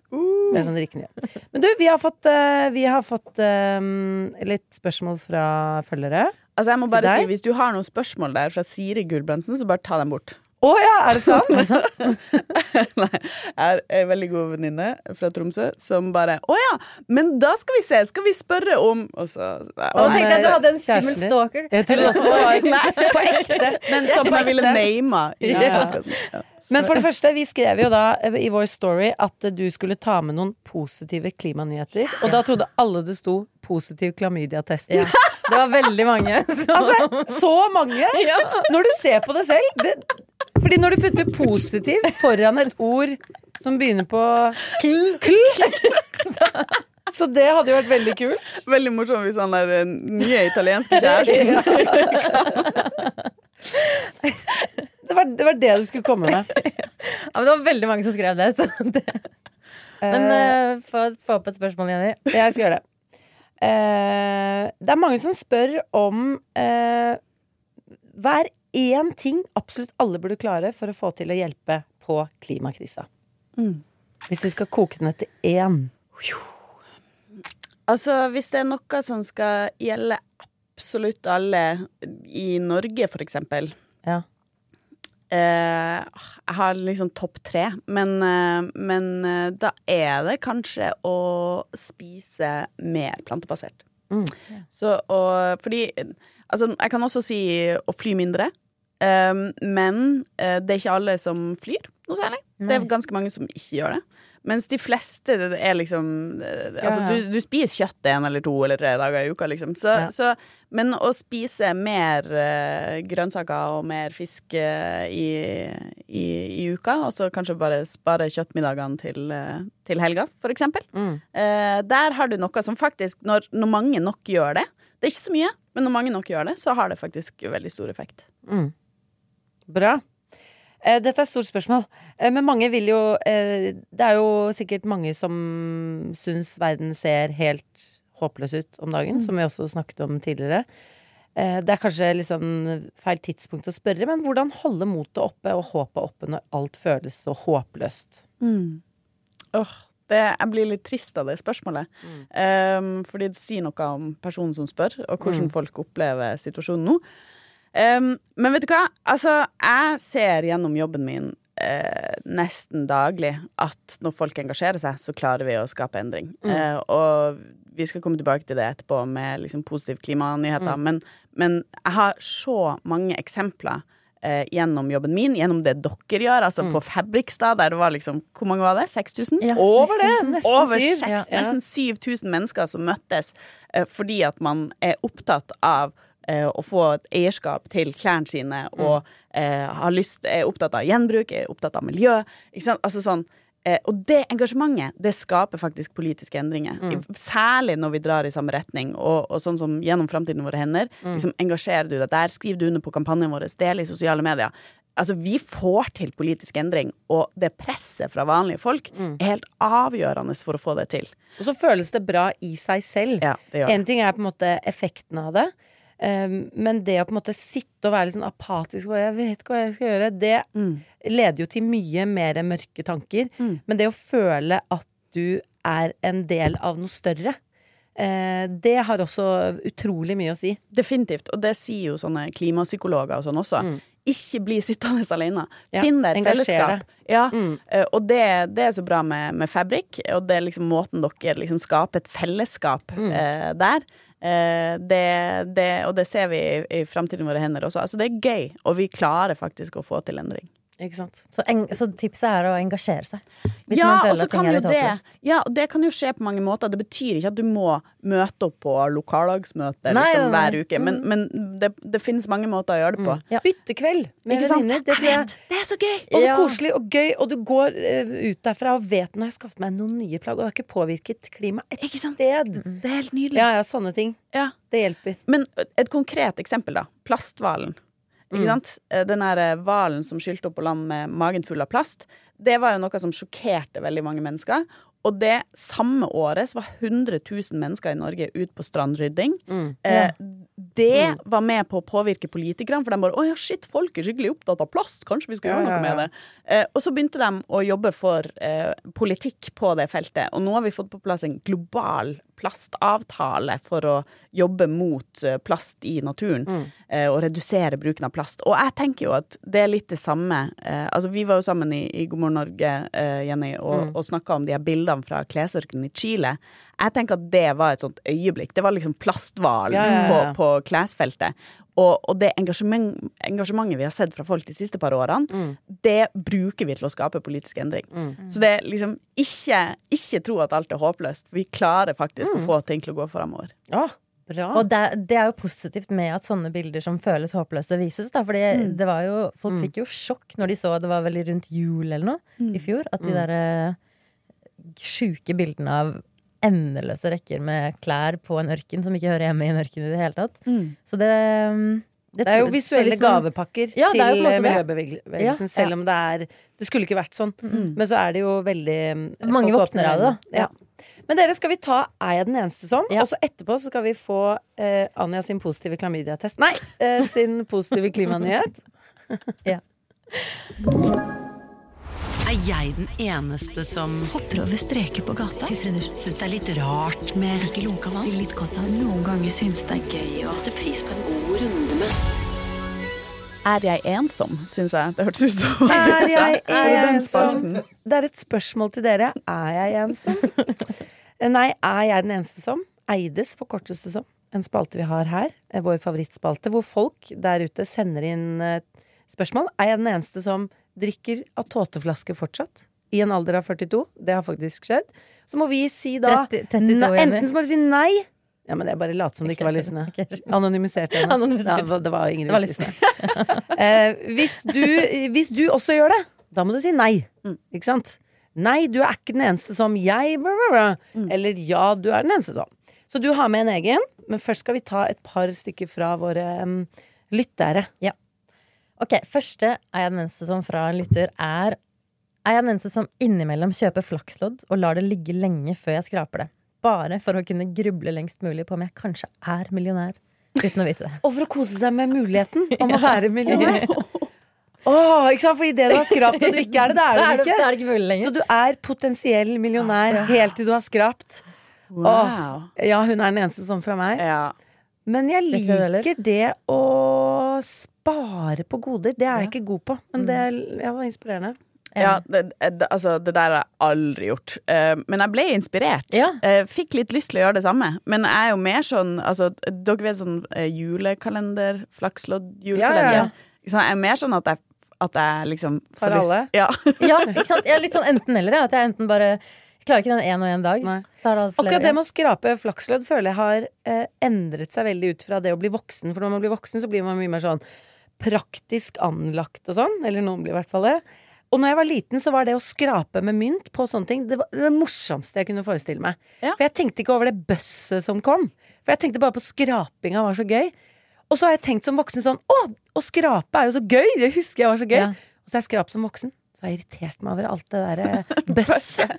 Det er sånn riktig. Men du, vi har fått, eh, vi har fått um, litt spørsmål fra følgere. Altså, jeg må bare si, Hvis du har noen spørsmål der fra Siri Gulbrandsen, så bare ta dem bort. Å ja, er det sant? *laughs* *laughs* Nei, jeg er en veldig god venninne fra Tromsø som bare Å ja, men da skal vi se, skal vi spørre om Og så Å, tenkte jeg du hadde en skummel stalker. Jeg trodde også det var *laughs* på ekte. Men Som på jeg ville name Ja. Ja. Men for det første, vi skrev jo da eh, i vår story at du skulle ta med noen positive klimanyheter. Og da trodde alle det sto 'positiv klamydia-test'. Ja. Det var veldig mange. Så. Altså, så mange! Når du ser på det selv. Det, fordi når du putter 'positiv' foran et ord som begynner på kl, *laughs* Så det hadde jo vært veldig kult. Veldig morsomt hvis han der eh, nye italienske kjæresten *laughs* Det var, det var det du skulle komme med. *laughs* Ja, men det var veldig mange som skrev det. Det. Men uh, få, få opp et spørsmål, Jenny. Jeg skal gjøre det. Uh, det er mange som spør om uh, Hva er én ting absolutt alle burde klare for å få til å hjelpe på klimakrisa? Mm. Hvis vi skal koke den etter én. Altså, hvis det er noe som skal gjelde absolutt alle i Norge, for eksempel Ja. eh, Jeg har liksom topp tre, men, eh, men eh, da er det kanskje å spise mer plantebasert. Mm. Så, og, fordi Altså, jeg kan også si å fly mindre. Um, men uh, det er ikke alle som flyr noe særlig. Det er ganske mange som ikke gjør det. Mens de fleste det er liksom eh, Altså, Ja, ja. du, du spiser kjøtt en eller to eller tre dager i uka, liksom. Så, Ja. så, men å spise mer uh, grønnsaker og mer fisk uh, i, i, i uka, og så kanskje bare spare kjøttmiddagene til, uh, til helga, for eksempel. Mm. Der har du noe som faktisk, når, når mange nok gjør det Det er ikke så mye, men når mange nok gjør det, så har det faktisk veldig stor effekt. Mm. Bra. Eh, dette er et stort spørsmål. Eh, men mange vil jo eh, Det er jo sikkert mange som syns verden ser helt håpløs ut om dagen, som vi også snakket om tidligere. Det er kanskje litt sånn feil tidspunkt å spørre, men hvordan holde motet oppe og håpet oppe når alt føles så håpløst? Åh, det, jeg blir litt trist av det spørsmålet. Um, fordi det sier noe om personen som spør, og hvordan folk opplever situasjonen nå. Um, men vet du hva? Altså, jeg ser gjennom jobben min uh, nesten daglig at når folk engasjerer seg, så klarer vi å skape endring. Eh, og vi skal komme tilbake til det etterpå med liksom, positive klimanyheter. Men, men jeg har så mange eksempler eh, gjennom jobben min, gjennom det dere gjør. Altså på Fabrikstad, der det var liksom Hvor mange var det? 6000? Ja, Over det! Nesten Over 6, ja, Ja. nesten 7000 mennesker som møttes eh, fordi at man er opptatt av eh, å få et eierskap til klærne sine, og eh, har lyst, er opptatt av gjenbruk, er opptatt av miljø. Ikke sant? Altså sånn, eh, og det engasjementet, det skaper faktisk politiske endringer. Mm. Særlig når vi drar i samme retning, og, og sånn som gjennom Framtiden våre hender. Liksom, engasjerer du deg der, skriver du under på kampanjen vår, del i sosiale medier. Altså, vi får til politisk endring, og det presset fra vanlige folk er helt avgjørende for å få det til. Og så føles det bra i seg selv. Ja, det gjør det. En ting er på en måte effekten av det. Um, men det å på en måte sitte og være litt sånn apatisk og jeg vet ikke hva jeg skal gjøre, det Mm. leder jo til mye mer mørke tanker. Men det å føle at du er en del av noe større, eh, det har også utrolig mye å si. Definitivt. Og det sier jo sånne klimapsykologer og sånn også. Ikke bli sittende alene. Ja, Finn deg et fellesskap. Ja, Mm. eh, og det, det er så bra med, med Fabrik, og det er liksom måten dere liksom skaper et fellesskap eh, der. Eh, det, det, og det ser vi i, Framtiden våre hender også. Altså, det er gøy, og vi klarer faktisk å få til endring. Ikke sant? Så, en, så tipset er å engasjere seg. Hvis ja, man og føler så at ting kan er jo litt det håpløst. Ja, og det kan jo skje på mange måter. Det betyr ikke at du må møte opp på lokallagsmøte liksom, hver uke, men, men det, det finnes mange måter å gjøre det på. Ja. Byttekveld med venninner. Det jeg Det er så gøy! Og så Ja. koselig og gøy, og du går uh, ut derfra og vet nå har jeg skaffet meg noen nye plagg, og det har ikke påvirket klimaet et Ikke sant? sted. Det er helt nydelig. Ja, ja, sånne ting. Ja. Det hjelper. Men et konkret eksempel, da. Plasthvalen. Ikke sant? Mm. Den her eh, hvalen som skylte opp på land med magen full av plast. Det var jo noe som sjokkerte veldig mange mennesker. Og det samme året så var 100 000 mennesker i Norge ute på strandrydding. Eh, det var med på å påvirke politikerne, for de bare 'Å ja, shit, folk er skikkelig opptatt av plast, kanskje vi skal Ja, gjøre ja, noe med ja. det'. Eh, og så begynte de å jobbe for eh, politikk på det feltet, og nå har vi fått på plass en global plastavtale for å jobbe mot eh, plast i naturen, eh, og redusere bruken av plast. Og jeg tenker jo at det er litt det samme eh, Altså, vi var jo sammen i, i God morgen Norge, Jenny, og, og snakka om de her bildene fra klesørkenen i Chile. Jeg tenker at det var et sånt øyeblikk. Det var liksom plasthval Ja, ja, ja. på, på klesfeltet. Og, og det engasjement, engasjementet vi har sett fra folk de siste par årene, det bruker vi til å skape politisk endring. Så det er liksom ikke, ikke tro at alt er håpløst. Vi klarer faktisk å få ting til å gå framover. Ja. bra. Og det, det er jo positivt med at sånne bilder som føles håpløse, vises. Da, fordi Mm. det var jo, folk fikk jo sjokk når de så det var veldig rundt jul eller noe Mm. i fjor. At de der derre sjuke bildene av endeløse rekker med klær på en ørken som ikke hører hjemme i en ørken i det hele tatt. Så det det, Det er jo visuelle hvis gavepakker Ja, til miljøbevegelsen, Ja, selv om det er Det skulle ikke vært sånn. Men så er det jo veldig eh, Mange våkner av det, da. Ja. Men dere, skal vi ta Er jeg den eneste som? Ja. Og så etterpå så skal vi få eh, Anja sin positive klamydia-test. Nei! Eh, sin positive klimanyhet. *laughs* Er jeg den eneste som hopper over streker på gata? Syns det er litt rart med ikke lunka vann? Litt godt av Noen ganger syns det er gøy å sette pris på en god runde med Er jeg ensom, syns jeg. Det hørtes ut som Er jeg Er ensom? Det er et spørsmål til dere. Er jeg ensom? Nei, er jeg den eneste som? Eides på korteste som. En spalte vi har her, eh, vår favorittspalte, hvor folk der ute sender inn eh, spørsmål. Er jeg den eneste som drikker av tåteflaske fortsatt? I en alder av 42. Det har faktisk skjedd. Så må vi si da 30 32 ne- Enten så må vi si nei Ja, men jeg bare later som det ikke var lysende. Anonymisert henne. Anonymisert. Ja, det var Ingrid Wittgenstein. *laughs* Eh, hvis, du, hvis du også gjør det, da må du si nei. Ikke sant? Nei, du er ikke den eneste som jeg bla, bla, bla. Eller ja, du er den eneste som. Så du har med en egen, men først skal vi ta et par stykker fra våre um, lyttere. Ok, første er jeg den eneste som fra en lytter er Er jeg den eneste som innimellom kjøper flakslodd og lar det ligge lenge før jeg skraper det? Bare for å kunne gruble lengst mulig på om jeg kanskje er millionær. Uten å vite det. *laughs* Og for å kose seg med muligheten om å *laughs* være millionær. Åh, ikke sant? For idet du har skrapt og du ikke er det, da er det er *laughs* du det, da ikke. er det ikke mulig Så du er potensiell millionær helt til du har skrapt. Wow. Ja, hun er den eneste som fra meg. Ja. Men jeg Liker det, eller? liker det å spare på goder. Det er jeg ikke god på, men det ja, var inspirerende. Ja, det, det, altså, det der har jeg aldri gjort. Uh, men jeg ble inspirert. Ja. Uh, fikk litt lyst til å gjøre det samme. Men jeg er jo mer sånn altså, Dere vet sånn uh, julekalender? Flakslodd-julekalender? Ja, ja? Jeg er mer sånn at jeg, at jeg liksom får For lyst- alle? Ja. *laughs* Ja, ikke sant? Jeg er litt sånn enten-eller. At jeg enten bare jeg klarer ikke den én og én dag. Akkurat det med å skrape flakslodd føler jeg har endret seg veldig ut fra det å bli voksen. For når man blir voksen, så blir man mye mer sånn praktisk anlagt og sånn. Eller noen blir i hvert fall det. Og når jeg var liten, så var det å skrape med mynt på sånne ting det var det morsomste jeg kunne forestille meg. Ja. For jeg tenkte ikke over det bøsset som kom. For jeg tenkte bare på skrapinga var så gøy. Og så har jeg tenkt som voksen sånn Å, å skrape er jo så gøy! Det husker jeg var så gøy. Ja. Og så har jeg skrapt som voksen. Så har jeg irritert meg over alt det derre *laughs* bøsset.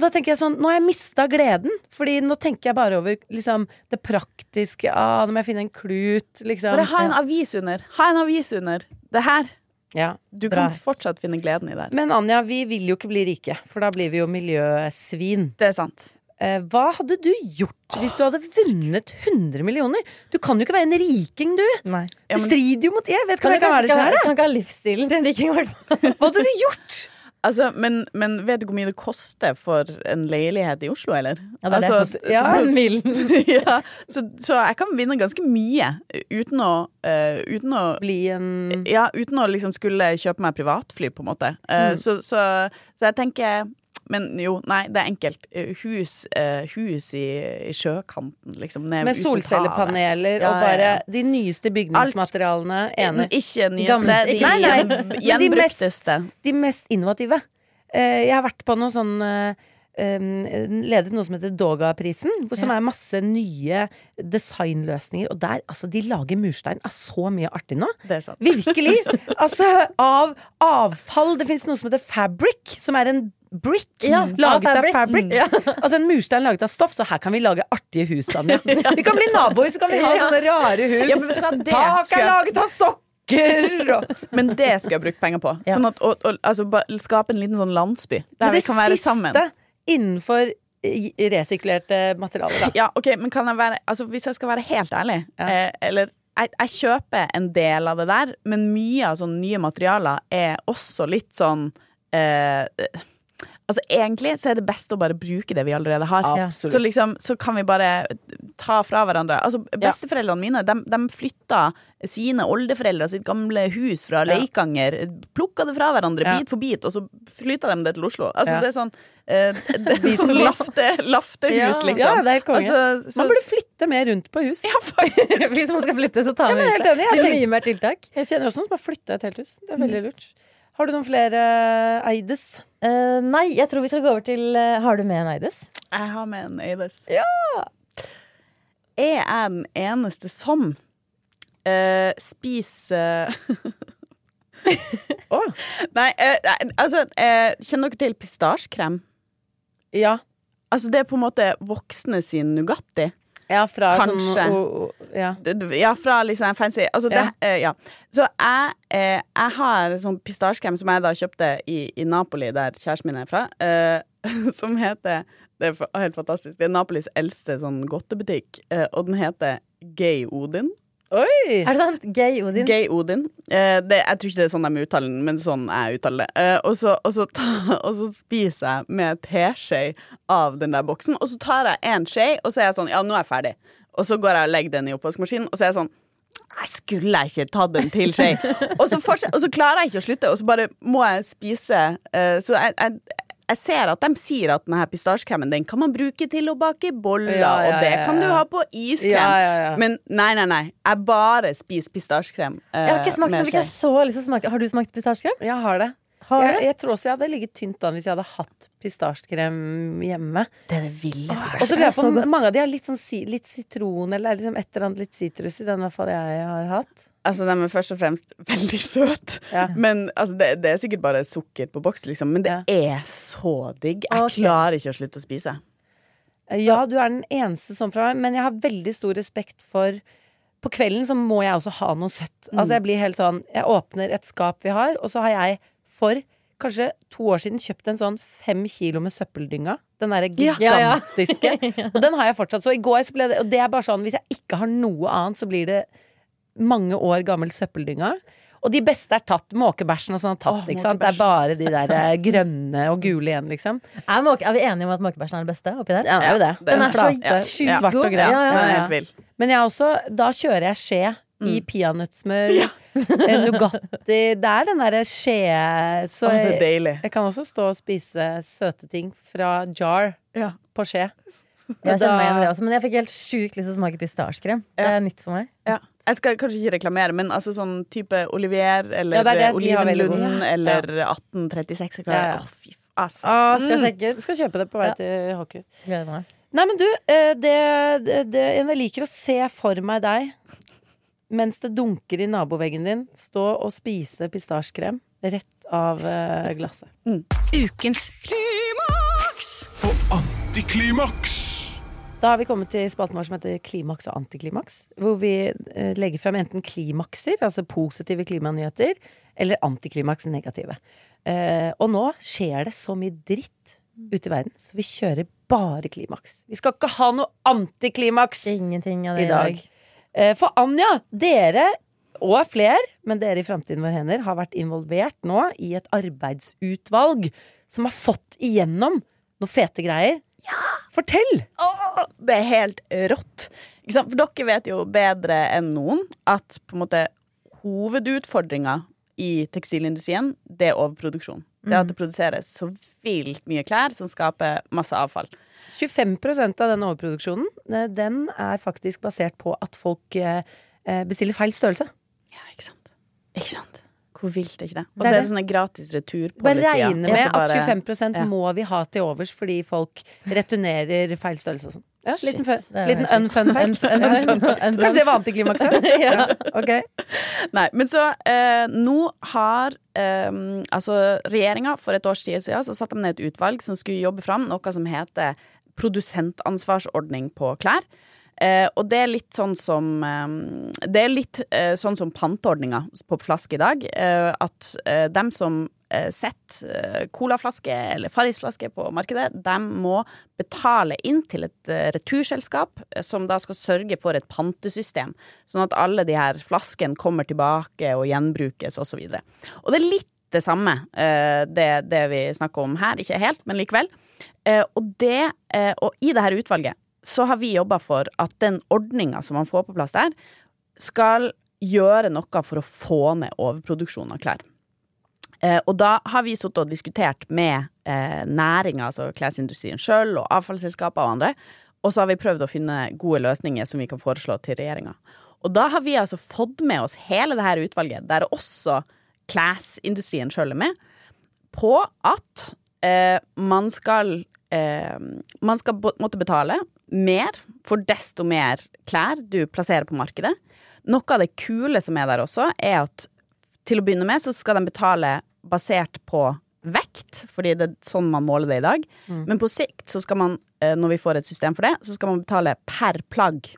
Og da tenker jeg sånn, nå har jeg mista gleden. Fordi nå tenker jeg bare over liksom, det praktiske. Ah, nå må jeg finne en klut, liksom. Bare ha en avis under. Ha en avis under. Det her. Ja. Du kan fortsatt finne gleden i det. Men Anja, vi vil jo ikke bli rike, for da blir vi jo miljøsvin. Det er sant. Eh, hva hadde du gjort hvis du hadde vunnet 100 millioner? Du kan jo ikke være en riking, du! Nei. Det strider jo mot Jeg vet hva jeg kan være sjøl, kan ikke ha livsstilen til en riking, i hvert fall. Hva hadde du gjort? Altså, men, men vet du hvor mye det koster for en leilighet i Oslo, eller? Ja, det er det. Altså, Ja, så- en milen. *laughs* ja, så, så jeg kan vinne ganske mye uten å, uh, uten å Bli en ja, uten å liksom skulle kjøpe meg privatfly, på en måte. Eh, så, så, så jeg tenker Men jo, nei, det er enkelt. Eh, Hus, uh, hus i, i sjøkanten, liksom. Ned Med solcellepaneler Ja, og bare ja. de nyeste bygningsmaterialene. Enig. Ikke Gamle- nyeste, de ikke- Nei, nei, gjen- *laughs* men de gjenbrukteste. De mest innovative. Uh, jeg har vært på noe sånn um, Ledet noe som heter Doga-prisen, som Ja. er masse nye designløsninger. Og der, altså, de lager murstein av så mye artig nå. Det sant. Virkelig! Altså, av avfall. Det fins noe som heter fabric, som er en Brick. Ja, Laget av fabric. fabric. Ja. *laughs* Altså en murstein laget av stoff, så her kan vi lage artige hus, Anja. *laughs* Vi kan bli naboer, så kan vi ha sånne rare hus. Ja, men Tak er laget av sokker! *laughs* Men det skal jeg bruke penger på. Sånn at, og, og, altså, skape en liten sånn landsby der vi kan være sammen. Det siste innenfor resirkulerte materialer, da. Ja, ok, men kan jeg være Altså, hvis jeg skal være helt ærlig, Ja. eh, eller jeg, jeg kjøper en del av det der, men mye av sånne nye materialer er også litt sånn eh, Altså, egentlig så er det best å bare bruke det vi allerede har. Ja. Absolutt. Så liksom, så kan vi bare ta fra hverandre. Altså, Besteforeldrene mine de, de flytta sine oldeforeldre sitt gamle hus fra Ja. Leikanger. Plukka det fra hverandre Ja. bit for bit, og så flytta de det til Oslo. Altså, Ja. det er sånn, eh, *laughs* det er sånn lafte, laftehus, Ja. liksom. Ja, det er konge. Altså, så- Man burde flytte mer rundt på hus. ja, faktisk. *laughs* Hvis man skal flytte, så tar Ja, men ut helt det. enig, jeg Det blir mye mer tiltak. Jeg kjenner også noen som har flytta et helt hus. Det er veldig lurt. Har du noen flere Eides? Uh, nei, jeg tror vi skal gå over til uh, Har du med en Eides? Jeg har med en Eides. Er jeg den eneste som uh, spiser *laughs* oh. Nei, eh, altså eh, Kjenner dere til pistasjekrem? Ja. Altså, det er på en måte voksne sin Nugatti. Ja fra Kanskje. sånn o- o- ja. Ja, fra liksom fancy Altså, det, Ja. eh, ja. Så jeg, eh, jeg har sånn pistasjekrem som jeg da kjøpte i, i Napoli, der kjæresten min er fra, eh, *laughs* som heter Det er helt fantastisk. Det er Napolis eldste sånn godtebutikk, eh, og den heter Gay Odin. Oi! Er det sant? Gay Odin? Gay Odin. Eh, det, jeg tror ikke det er sånn de uttaler den, men sånn jeg uttaler det. Eh, og, så, og, så ta, *laughs* og så spiser jeg med teskje av den der boksen, og så tar jeg en skje, og så er jeg sånn Ja, nå er jeg ferdig. Og så går jeg og legger den i oppvaskmaskinen, og så er jeg sånn jeg skulle ikke tatt en til skje. *laughs* og så klarer jeg ikke å slutte, og så bare må jeg spise. eh, så jeg, jeg, jeg ser at de sier at denne pistasjekremen den kan man bruke til å bake boller, Ja, ja, og det kan du ha på iskrem. Ja, ja, ja. Men nei, nei, nei. Jeg bare spiser pistasjekrem. eh, Jeg har ikke smakt det den, fikk jeg så lyst til å smake. Har du smakt pistasjekrem? Jeg har det. Har Jeg, jeg tror også jeg hadde ligget tynt an hvis jeg hadde hatt pistasjekrem hjemme. Det er det villeste. Og så lurer jeg på om mange av de har litt, sånn, si- litt sitron eller liksom et eller annet litt sitrus i den, i hvert fall jeg har hatt. Altså, de er først og fremst *laughs* veldig søte. Ja. Men altså, det, det er sikkert bare sukker på boks, liksom. Men det Ja. er så digg. Jeg Ok. klarer ikke å slutte å spise. Ja, du er den eneste sånn fra meg, men jeg har veldig stor respekt for På kvelden så må jeg også ha noe søtt. Altså jeg blir helt sånn Jeg åpner et skap vi har, og så har jeg for kanskje to år siden kjøpt en sånn fem kilo med søppeldynga. Den derre Ja, *laughs* ja. Og den har jeg fortsatt. Så i går så ble det Og det er bare sånn hvis jeg ikke har noe annet, så blir det mange år gammel søppeldynga. Og de beste er tatt. Måkebæsjen og sånn er tatt. Åh, ikke sant? Det er bare de der eh, *laughs* grønne og gule igjen, liksom. Er, måke, er vi enige om at måkebæsjen er det beste oppi der? Ja, det er jo det. Den er så ja, sjukt svart og god. grønn. Ja, ja, er. Men jeg også, da kjører jeg skje i peanøttsmør, ja. *laughs* Nugatti Det er den derre skje Så oh, det er jeg, jeg kan også stå og spise søte ting fra jar Ja. på skje. Jeg kjenner meg igjen i det også, men jeg fikk helt sjukt lyst til å smake pistasjekrem. Det er nytt for meg. Ja. Jeg skal kanskje ikke reklamere, men altså sånn type Olivier eller Ja, det Olivenlund Ja. eller 1836. Å, Ja, ja. Å, fy f- altså. Å, skal jeg sjekke ut. skal kjøpe det på vei Ja. til hockey. Gleder meg. Nei, men du, eh, det, det, det, jeg liker å se for meg deg mens det dunker i naboveggen din, stå og spise pistasjekrem rett av glasset. glasset. Ukens klimaks! og antiklimaks. Da har vi kommet til spalten vår som heter Klimaks og antiklimaks. Hvor vi eh, legger frem enten klimakser, altså positive klimanyheter, eller antiklimaks, negative. Eh, og nå skjer det så mye dritt ute i verden, så vi kjører bare klimaks. Vi skal ikke ha noe antiklimaks Ingenting av det i dag. Eh, For Anja, dere og flere, men dere i Framtiden vår hender, har vært involvert nå i et arbeidsutvalg som har fått igjennom noen fete greier. Fortell! Åh, det er helt rått. For dere vet jo bedre enn noen at på en måte hovedutfordringa i tekstilindustrien, det er overproduksjon. Det er at det produseres så vilt mye klær som skaper masse avfall. 25% av den overproduksjonen eh, Den er faktisk basert på at folk eh, eh, bestiller feil størrelse. Ja, ikke sant? Ikke sant? Hvor vilt er ikke det? Og så er det. sånne gratis retur på Bare regne med bare- at 25 ja. må vi ha til overs fordi folk returnerer feil størrelse og sånn. Ja, liten, fun, liten unfun fact. Un- un- un- un- Kanskje det var antiklimakset? *laughs* ja. *laughs* Ok. Nei, men så eh, nå har eh, altså regjeringa for et års tid siden så satte de ned et utvalg som skulle jobbe fram noe som heter produsentansvarsordning på klær. Eh, og det er litt sånn som eh, Det er litt eh, sånn som panteordninga på flaske i dag. Eh, at eh, dem som setter eh, colaflaske eller Farris-flaske på markedet, de må betale inn til et eh, returselskap eh, som da skal sørge for et pantesystem. Sånn at alle de her flaskene kommer tilbake og gjenbrukes osv. Og, så og det er litt det samme, eh, det, det vi snakker om her. Ikke helt, men likevel. Eh, og, det, eh, og i det her utvalget så har vi jobba for at den ordninga som man får på plass der, skal gjøre noe for å få ned overproduksjon av klær. Eh, og da har vi sittet og diskutert med eh, næringa, altså klesindustrien sjøl, og avfallsselskaper og andre, og så har vi prøvd å finne gode løsninger som vi kan foreslå til regjeringa. Og da har vi altså fått med oss hele det her utvalget, der også klesindustrien sjøl er med, på at eh, man skal eh, Man skal måtte betale mer for desto mer klær du plasserer på markedet. Noe av det kule som er der også, er at til å begynne med så skal de betale basert på vekt, fordi det er sånn man måler det i dag. Men på sikt så skal man, eh, når vi får et system for det, så skal man betale per plagg.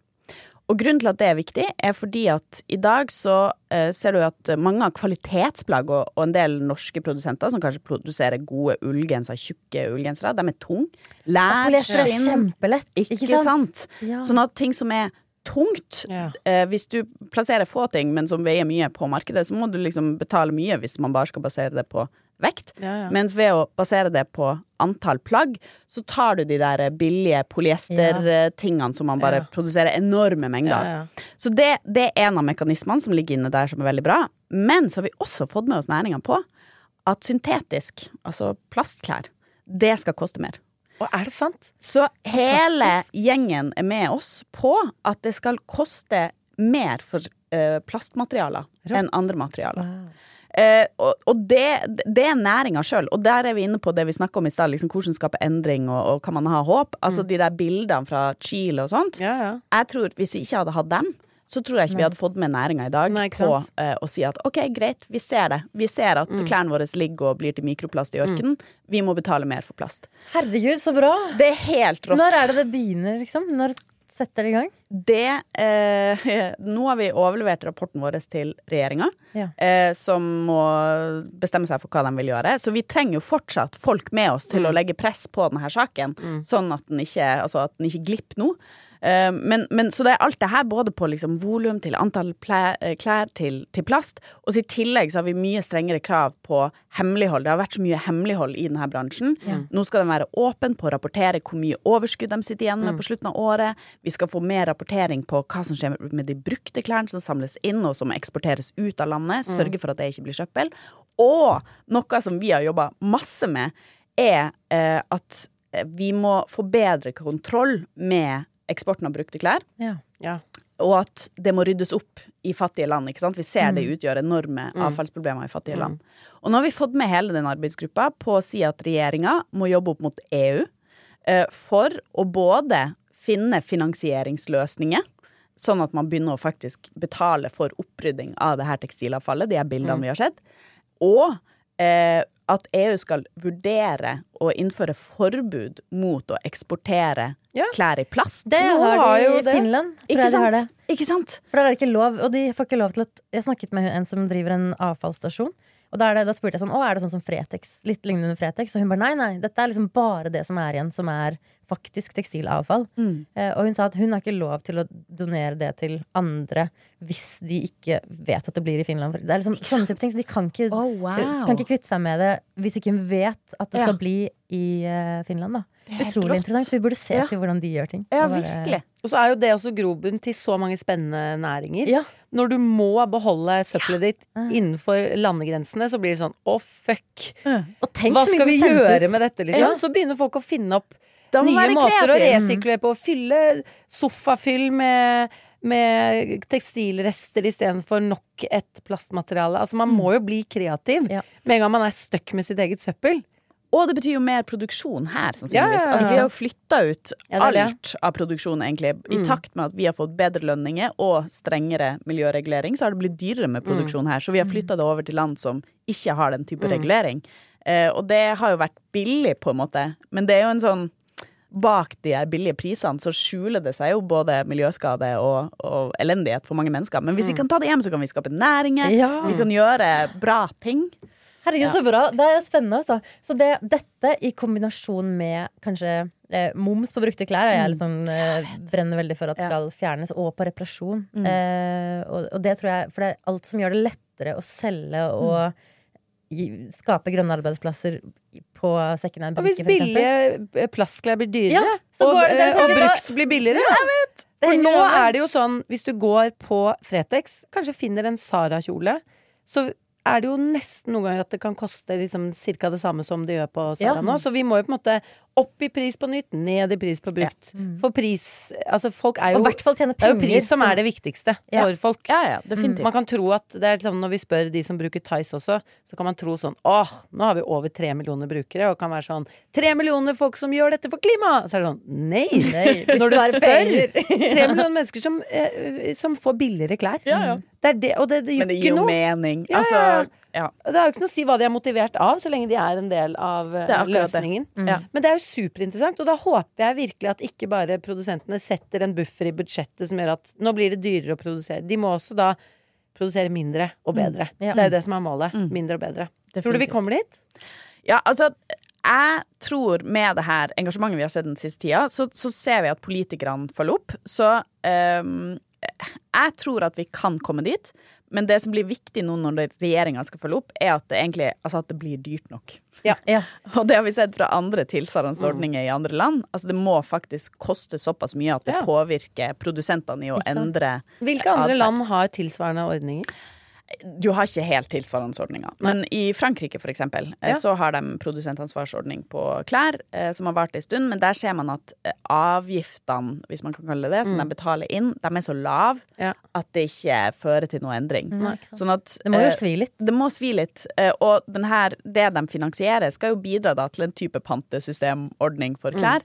Og grunnen til at det er viktig, er fordi at i dag så eh, ser du at mange av kvalitetsplagg og, og en del norske produsenter som kanskje produserer gode ullgensere, tjukke ullgensere, de er tung. Lær, Polyester er kjempelett, Ikke, ikke sant? sant? Ja. Sånn at ting som er tungt Ja. eh, Hvis du plasserer få ting, men som veier mye på markedet, så må du liksom betale mye hvis man bare skal basere det på vekt. Ja, ja. Mens ved å basere det på antall plagg, så tar du de der billige polyestertingene som man bare produserer enorme mengder av. Så det, det er en av mekanismene som ligger inne der som er veldig bra. Men så har vi også fått med oss næringa på at syntetisk, altså plastklær, det skal koste mer. Og er det sant? Så hele gjengen er med oss på at det skal koste mer for uh, plastmaterialer enn andre materialer. Eh, og og det, det er næringa sjøl, og der er vi inne på det vi snakka om i stad, liksom hvordan skape endring og, og kan man ha håp? Altså de der bildene fra Chile og sånt. Ja, ja. Jeg tror Hvis vi ikke hadde hatt dem, så tror jeg ikke vi hadde fått med næringa i dag Nei, på eh, å si at OK, greit, vi ser det. Vi ser at klærne våre ligger og blir til mikroplast i ørkenen. Vi må betale mer for plast. Herregud, så bra! Det er helt rått. Når er det det begynner, liksom? Når setter det i gang? Det eh, *laughs* Nå har vi overlevert rapporten vår til regjeringa, Ja. eh, som må bestemme seg for hva de vil gjøre. Så vi trenger jo fortsatt folk med oss til å legge press på denne saken, sånn at den ikke, altså at den ikke glipper nå. Eh, men, men, så det er alt det her, både på liksom volum til antall eh, klær til, til plast. Og så i tillegg så har vi mye strengere krav på hemmelighold. Det har vært så mye hemmelighold i denne bransjen. Nå skal den være åpen på å rapportere hvor mye overskudd de sitter igjen med på slutten av året. Vi skal få mer rapportering på hva som skjer med de brukte klærne som samles inn og som eksporteres ut av landet. Sørge for at det ikke blir søppel. Og noe som vi har jobba masse med, er eh, at eh, vi må få bedre kontroll med eksporten av brukte klær. Ja. ja. Og at det må ryddes opp i fattige land. ikke sant? Vi ser det utgjør enorme avfallsproblemer i fattige land. Og nå har vi fått med hele den arbeidsgruppa på å si at regjeringa må jobbe opp mot EU eh, for å både finne finansieringsløsninger, sånn at man begynner å faktisk betale for opprydding av det her tekstilavfallet, de her bildene vi har sett, og eh, at EU skal vurdere å innføre forbud mot å eksportere Ja. klær i plast. Det Nå har har de jo i det. Finland. Tror Ikke jeg de har sant? det. Ikke sant? For der er det ikke lov, og de får ikke lov til at Jeg snakket med en som driver en avfallsstasjon. Og da, er det, da spurte jeg sånn, å, er det sånn som Fretex? Litt lignende Fretex? Og hun bare nei, nei, dette er liksom bare det som er igjen, som er faktisk tekstilavfall. Eh, og hun sa at hun har ikke lov til å donere det til andre hvis de ikke vet at det blir i Finland. Det er liksom sånne type ting, så de kan ikke, Oh, wow. kan ikke kvitte seg med det hvis ikke hun vet at det Ja. skal bli i uh, Finland. da er Utrolig rått. interessant. Så vi burde se Ja. til hvordan de gjør ting. Ja, Og bare- virkelig. Og så er jo det også grobunn til så mange spennende næringer. Ja. Når du må beholde søppelet ditt innenfor landegrensene, så blir det sånn å, fuck. Og tenk Hva skal vi gjøre ut. med dette, liksom? Ja. Så begynner folk å finne opp Da må nye være måter å resirkulere på. Fylle sofafyll med med tekstilrester istedenfor nok et plastmateriale. Altså Man må jo bli kreativ Ja. med en gang man er stuck med sitt eget søppel. Og det betyr jo mer produksjon her, sannsynligvis. Ja, ja, ja. Altså, vi har jo flytta ut det det. alt av produksjon, egentlig. I takt med at vi har fått bedre lønninger og strengere miljøregulering, så har det blitt dyrere med produksjon her. Så vi har flytta det over til land som ikke har den type regulering. Eh, og det har jo vært billig, på en måte. Men det er jo en sånn Bak de her billige prisene så skjuler det seg jo både miljøskade og, og elendighet for mange mennesker. Men hvis vi kan ta det hjem, så kan vi skape næringer. Ja. Vi kan gjøre bra ting. Herregud, så bra. Det er spennende, altså. Så det, dette i kombinasjon med kanskje eh, moms på brukte klær er jeg sånn, eh, brenner veldig for at Ja. skal fjernes, og på reparasjon. Mm. Eh, og, og det tror jeg For det er alt som gjør det lettere å selge og gi, skape grønne arbeidsplasser på Og hvis billige eh, plastklær blir dyrere, Ja, så og, går det- eh, og brukt blir billigere For nå er det jo sånn, hvis du går på Fretex, kanskje finner en Sara-kjole, så er det jo nesten noen ganger at det kan koste liksom ca. det samme som det gjør på Sara Ja. nå. Så vi må jo på en måte opp i pris på nytt, ned i pris på brukt. For pris Altså, folk er jo Og hvert fall tjene Det er jo pris som er det viktigste Ja. for folk. Ja, ja, definitivt. Man kan tro at det er liksom, Når vi spør de som bruker Tice også, så kan man tro sånn Åh, nå har vi over tre millioner brukere, og kan være sånn Tre millioner folk som gjør dette for klimaet! Så er det sånn Nei! Nei, *laughs* Når du spør penger. *laughs* tre millioner mennesker som, eh, som får billigere klær. Ja, ja. Det er det, og det, det gjør Men det gir jo noe. mening. Ja, Altså, ja. Det har jo ikke noe å si hva de er motivert av, så lenge de er en del av eh, Det er det. løsningen. Ja. Men det er jo superinteressant, og da håper jeg virkelig at ikke bare produsentene setter en buffer i budsjettet som gjør at nå blir det dyrere å produsere. De må også da produsere mindre og bedre. Ja. Det er jo det som er målet. Mindre og bedre. Tror du vi kommer dit? Ja, altså jeg tror med det her engasjementet vi har sett den siste tida, så, så ser vi at politikerne følger opp. Så um, jeg tror at vi kan komme dit. Men det som blir viktig nå når regjeringa skal følge opp, er at det egentlig altså at det blir dyrt nok. Ja. *laughs* Og det har vi sett fra andre tilsvarende ordninger i andre land. Altså Det må faktisk koste såpass mye at det Ja. påvirker produsentene i å endre Hvilke andre land har tilsvarende ordninger? Du har ikke helt tilsvarende ordninger. Men i Frankrike, for eksempel, eh, Ja. så har de produsentansvarsordning på klær, eh, som har vart en stund. Men der ser man at eh, avgiftene, hvis man kan kalle det det, som de betaler inn, de er så lave Ja. at det ikke fører til noe endring. Mm. Sånn at Det må jo svi litt. det må svi litt. Og denne, det de finansierer, skal jo bidra da til en type pantesystemordning for klær.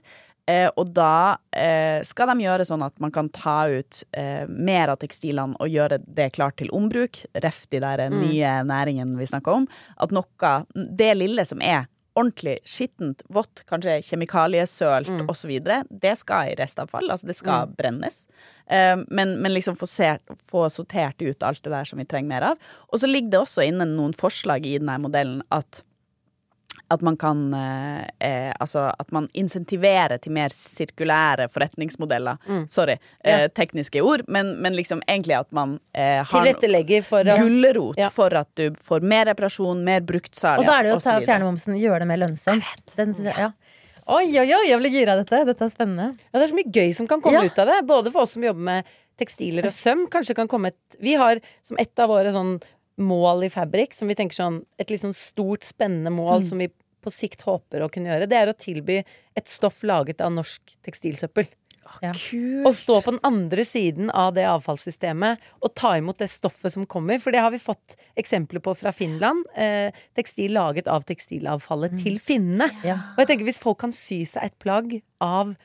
Eh, og da eh, skal de gjøre sånn at man kan ta ut eh, mer av tekstilene og gjøre det klart til ombruk. Ref de der mm. nye næringene vi snakker om. At noe, det lille som er ordentlig skittent, vått, kanskje kjemikaliesølt mm. osv., det skal i restavfall. Altså det skal brennes. Eh, men, men liksom få, ser, få sortert ut alt det der som vi trenger mer av. Og så ligger det også inne noen forslag i denne modellen at at man kan eh, eh, Altså at man insentiverer til mer sirkulære forretningsmodeller. Sorry, eh, tekniske ord, men, men liksom egentlig at man eh, har Tilrettelegger for gulrot Ja. for at du får mer reparasjon, mer bruktsalg Og da er det jo å ta, fjernemomsen, fjerne momsen, gjøre det mer lønnsomt. Den, ja. Oi, oi, oi, jeg blir gira av dette. Dette er spennende. Ja, det er så mye gøy som kan komme Ja. ut av det. Både for oss som jobber med tekstiler og søm. Kanskje kan komme et Vi har som et av våre sånn mål i Fabrik, som vi tenker sånn Et litt sånn stort, spennende mål som vi på sikt håper å kunne gjøre, det er å tilby et stoff laget av norsk tekstilsøppel. Ja. Å stå på den andre siden av det avfallssystemet og ta imot det stoffet som kommer. For det har vi fått eksempler på fra Finland. Eh, tekstil laget av tekstilavfallet til finnene. Ja. Og jeg tenker hvis folk kan sy seg et plagg av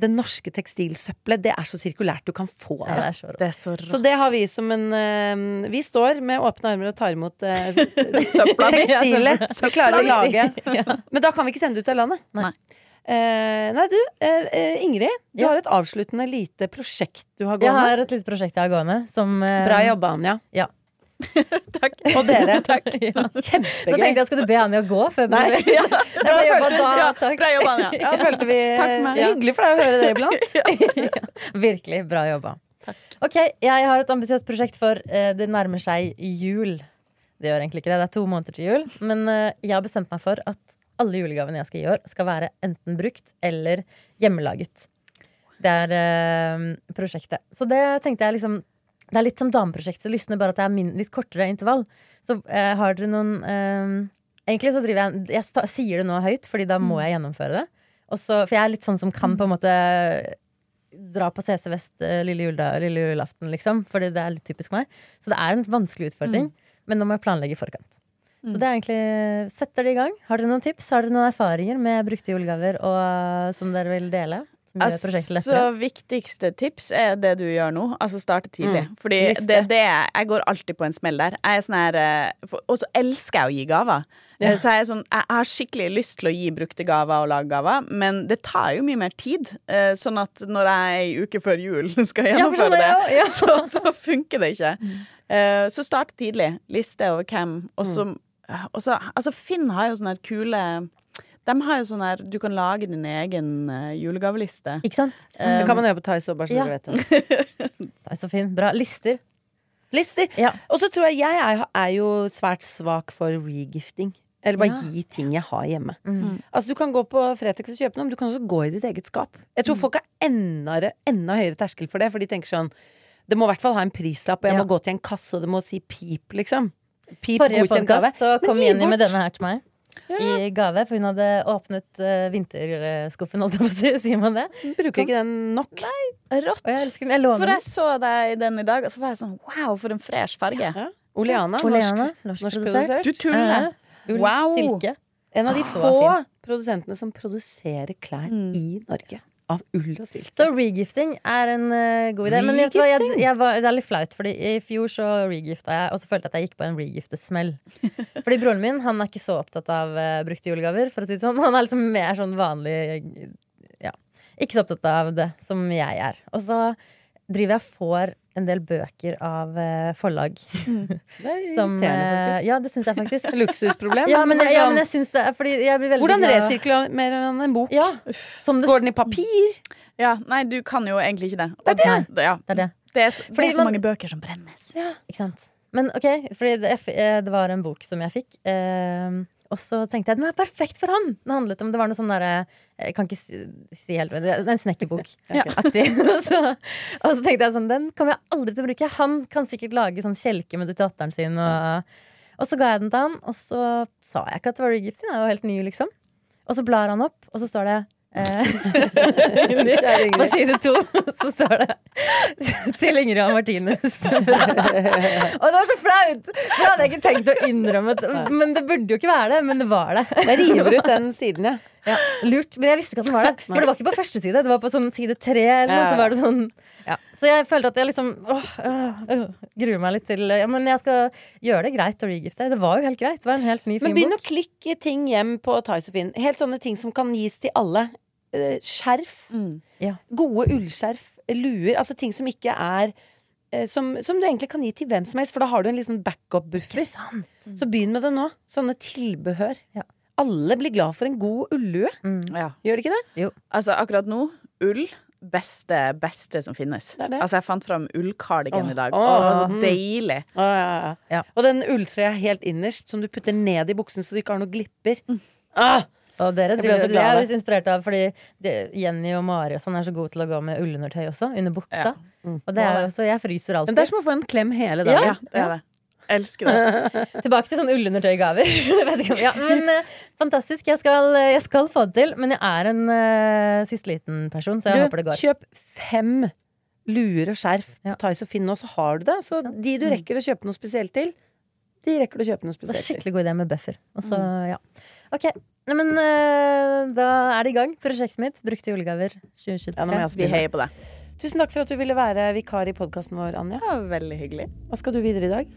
det norske tekstilsøppelet, det er så sirkulært du kan få Ja, det er så. Det er så rått. Så det har vi som en uh, Vi står med åpne armer og tar imot uh, *laughs* Søpla tekstilet som vi klarer å lage. *laughs* Ja. Men da kan vi ikke sende det ut av landet. Nei. Uh, nei, du, eh, eh, Ingrid. Du Ja. har et avsluttende lite prosjekt du har Jeg gående. har et lite prosjekt jeg har gående. Som, eh, Bra jobba, Anja. Ja. *laughs* Takk. Og dere. *laughs* Ja. Nå tenkte jeg, skal du be Anja gå før Nei. *laughs* ja. Bra jobba da, Ja, bra jobba, Anja. Ja. Følte vi Takk er Hyggelig for deg å høre det iblant. Virkelig bra jobba. Ok, jeg har et ambisiøst prosjekt for uh, det nærmer seg jul. Det gjør egentlig ikke det, det er to måneder til jul. Men uh, jeg har bestemt meg for at alle julegavene jeg skal gi i år, skal være enten brukt eller hjemmelaget. Det er uh, prosjektet. Så det tenkte jeg liksom Det er litt som dameprosjektet. Lysner bare at det er min, litt kortere intervall. Så eh, har dere noen eh, Egentlig så driver jeg Jeg sta, sier det nå høyt, Fordi da må jeg gjennomføre det. Også, for jeg er litt sånn som kan på en måte dra på CC Vest eh, lille, julda, lille julaften, liksom. Fordi det er litt typisk meg. Så det er en vanskelig utfordring. Men nå må jeg planlegge i forkant. Så det er egentlig Setter det i gang. Har dere noen tips? Har dere noen erfaringer med brukte julegaver og, som dere vil dele? Altså, viktigste tips er det du gjør nå. Altså starte tidlig. Mm. Fordi det, det Jeg går alltid på en smell der. Er sånn her eh, Og så elsker jeg å gi gaver. Ja. Så jeg, sånn, jeg har skikkelig lyst til å gi brukte gaver og lage gaver, men det tar jo mye mer tid. Eh, Sånn at når jeg ei uke før jul *laughs* skal gjennomføre ja, er det, ja. *laughs* så, så funker det ikke. Eh, Så start tidlig. Liste over hvem, og så altså Finn har jo sånne kule kule De har jo sånn her Du kan lage din egen eh, julegaveliste. Ikke sant? Det kan man gjøre på òg, bare så Ja. dere vet det. Det er så fin. Bra. Lister. Lister. Ja. Og så tror jeg jeg er, er jo svært svak for regifting. Eller bare Ja. gi ting jeg har hjemme. Mm. Altså Du kan gå på Fretex og kjøpe noe, men du kan også gå i ditt eget skap. Jeg Mm. tror folk har enda, enda høyere terskel for det, for de tenker sånn Det må i hvert fall ha en prislapp, og jeg Ja. må gå til en kasse, og det må si pip, liksom. Pip, Forrige podkast så kom Jenny bort. med denne her til meg. I gave, for hun hadde åpnet uh, vinterskuffen, holdt jeg på å si. *laughs* Sier man det? Bruker ikke den nok. Nei, Rått. Og jeg elsker den. Jeg låner For jeg så deg i den i dag, og så var jeg sånn wow, for en fresh farge. Ja. Oleana, Oleana, norsk, norsk produsert. Du tuller. Uh, Wow. Silke. En av de få produsentene som produserer klær Mm. i Norge. Av ull og silke. Så regifting er en uh, god idé. Men jeg, jeg, jeg var, det er litt flaut, Fordi i fjor så regifta jeg, og så følte jeg at jeg gikk på en regiftesmell. *laughs* Fordi broren min han er ikke så opptatt av uh, brukte julegaver, for å si det sånn. Han er liksom mer sånn vanlig Ja. Ikke så opptatt av det som jeg er. Og så driver jeg og får en del bøker av eh, forlag. *laughs* Det er Som, irriterende, eh, faktisk. ja, det syns jeg faktisk. *laughs* Luksusproblem. Ja, men, er ja, sånn- men jeg syns det fordi jeg Hvordan resirkulerer man en bok? Ja, som det Går den i papir? Ja, nei, du kan jo egentlig ikke det. Det er det. Ja, Det er det. det er, er så man- mange bøker som brennes. Ikke sant. Men ok, fordi det, jeg eh, det var en bok som jeg fikk. Eh, og så tenkte jeg den er perfekt for han! Den handlet om, Det var noe sånn derre Jeg kan ikke si, si helt det er En snekkerbok. *laughs* Ja. Aktig. *laughs* og, så, og så tenkte jeg sånn Den kommer jeg aldri til å bruke. Han kan sikkert lage sånn kjelke med det til datteren sin. Og, og så ga jeg den til han, og så sa jeg ikke at det var. Den er jo helt ny, liksom. Og så blar han opp, og så står det eh, På side to så står det til Ingrid og Martinus. og det var så flaut! For det hadde jeg ikke tenkt å innrømme. Men det burde jo ikke være det, men det var det. Jeg river ut den siden, ja. Ja, lurt, Men jeg visste ikke at den var det. For det var ikke på første side, det var på sånn side tre. Eller noe, så var det sånn ja. Så jeg følte at jeg liksom åh, øh, åh, gruer meg litt til ja, Men jeg skal gjøre det greit å regifte. Det var jo helt greit. Det var en helt ny, Men begynn å klikke ting hjem på og Finn. Helt sånne ting som kan gis til alle. Eh, Skjerf. Mm. Ja. Gode ullskjerf. Luer. Altså ting som ikke er eh, som, som du egentlig kan gi til hvem som helst, for da har du en liksom backup-buffer. Mm. Så begynn med det nå. Sånne tilbehør. Ja. Alle blir glad for en god ullue. Mm. Ja. Gjør de ikke det? Altså, akkurat nå, ull beste, beste som finnes. Det er det. Altså, jeg fant fram ullkardigan i dag. åh, Åh, så mm. deilig. Ja, ja, ja. Ja. Og den ulltrøya helt innerst, som du putter ned i buksen så du ikke har noen glipper. Ah! Og dere Jeg driver, så jeg glad av er litt inspirert av fordi det, Jenny og Mari og sånn er så gode til å gå med ullundertøy også. Under buksa. Ja. Mm. Og det er jo så jeg fryser Men alltid. det er som å få en klem hele dagen. Ja, det er det. Elsker det. *laughs* Tilbake til sånne ullundertøygaver. *laughs* Ja, men uh, fantastisk. Jeg skal, jeg skal få det til. Men jeg er en uh, siste liten person, så jeg Du, håper det går. kjøp fem luer og skjerf Ja. på Thais og Finn nå, så har du det. Så de du rekker å kjøpe noe spesielt til, de rekker du å kjøpe noe spesielt til. skikkelig god idé med buffer. Og så, ja. Ok, Nei, men uh, da er det i gang. Prosjektet mitt. Brukte julegaver 2023. Ja, nå må jeg også Vi heier på deg. Tusen takk for at du ville være vikar i podkasten vår, Anja. Ja, veldig hyggelig. Hva skal du videre i dag?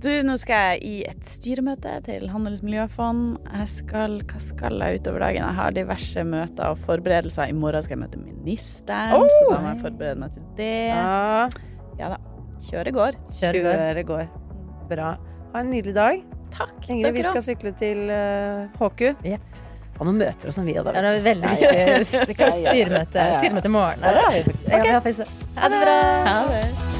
Du, nå skal jeg i et styremøte til Handels miljøfond. Jeg skal, hva skal jeg utover dagen? Jeg har diverse møter og forberedelser. I morgen skal jeg møte ministeren, Oh! så da må jeg forberede meg til det. Ja, Ja da. Kjøret går. Kjøre går. kjøret går. Bra. Ha en nydelig dag. Takk. Ingrid, vi skal sykle til uh, HQ. Jep. Ha noen møter og sånn, vi òg, da. Ja, det veldig viktig. *laughs* Styremøte, i morgen. Ja, det har vi faktisk. Ja, vi har faktisk. Ha det bra. Ha det.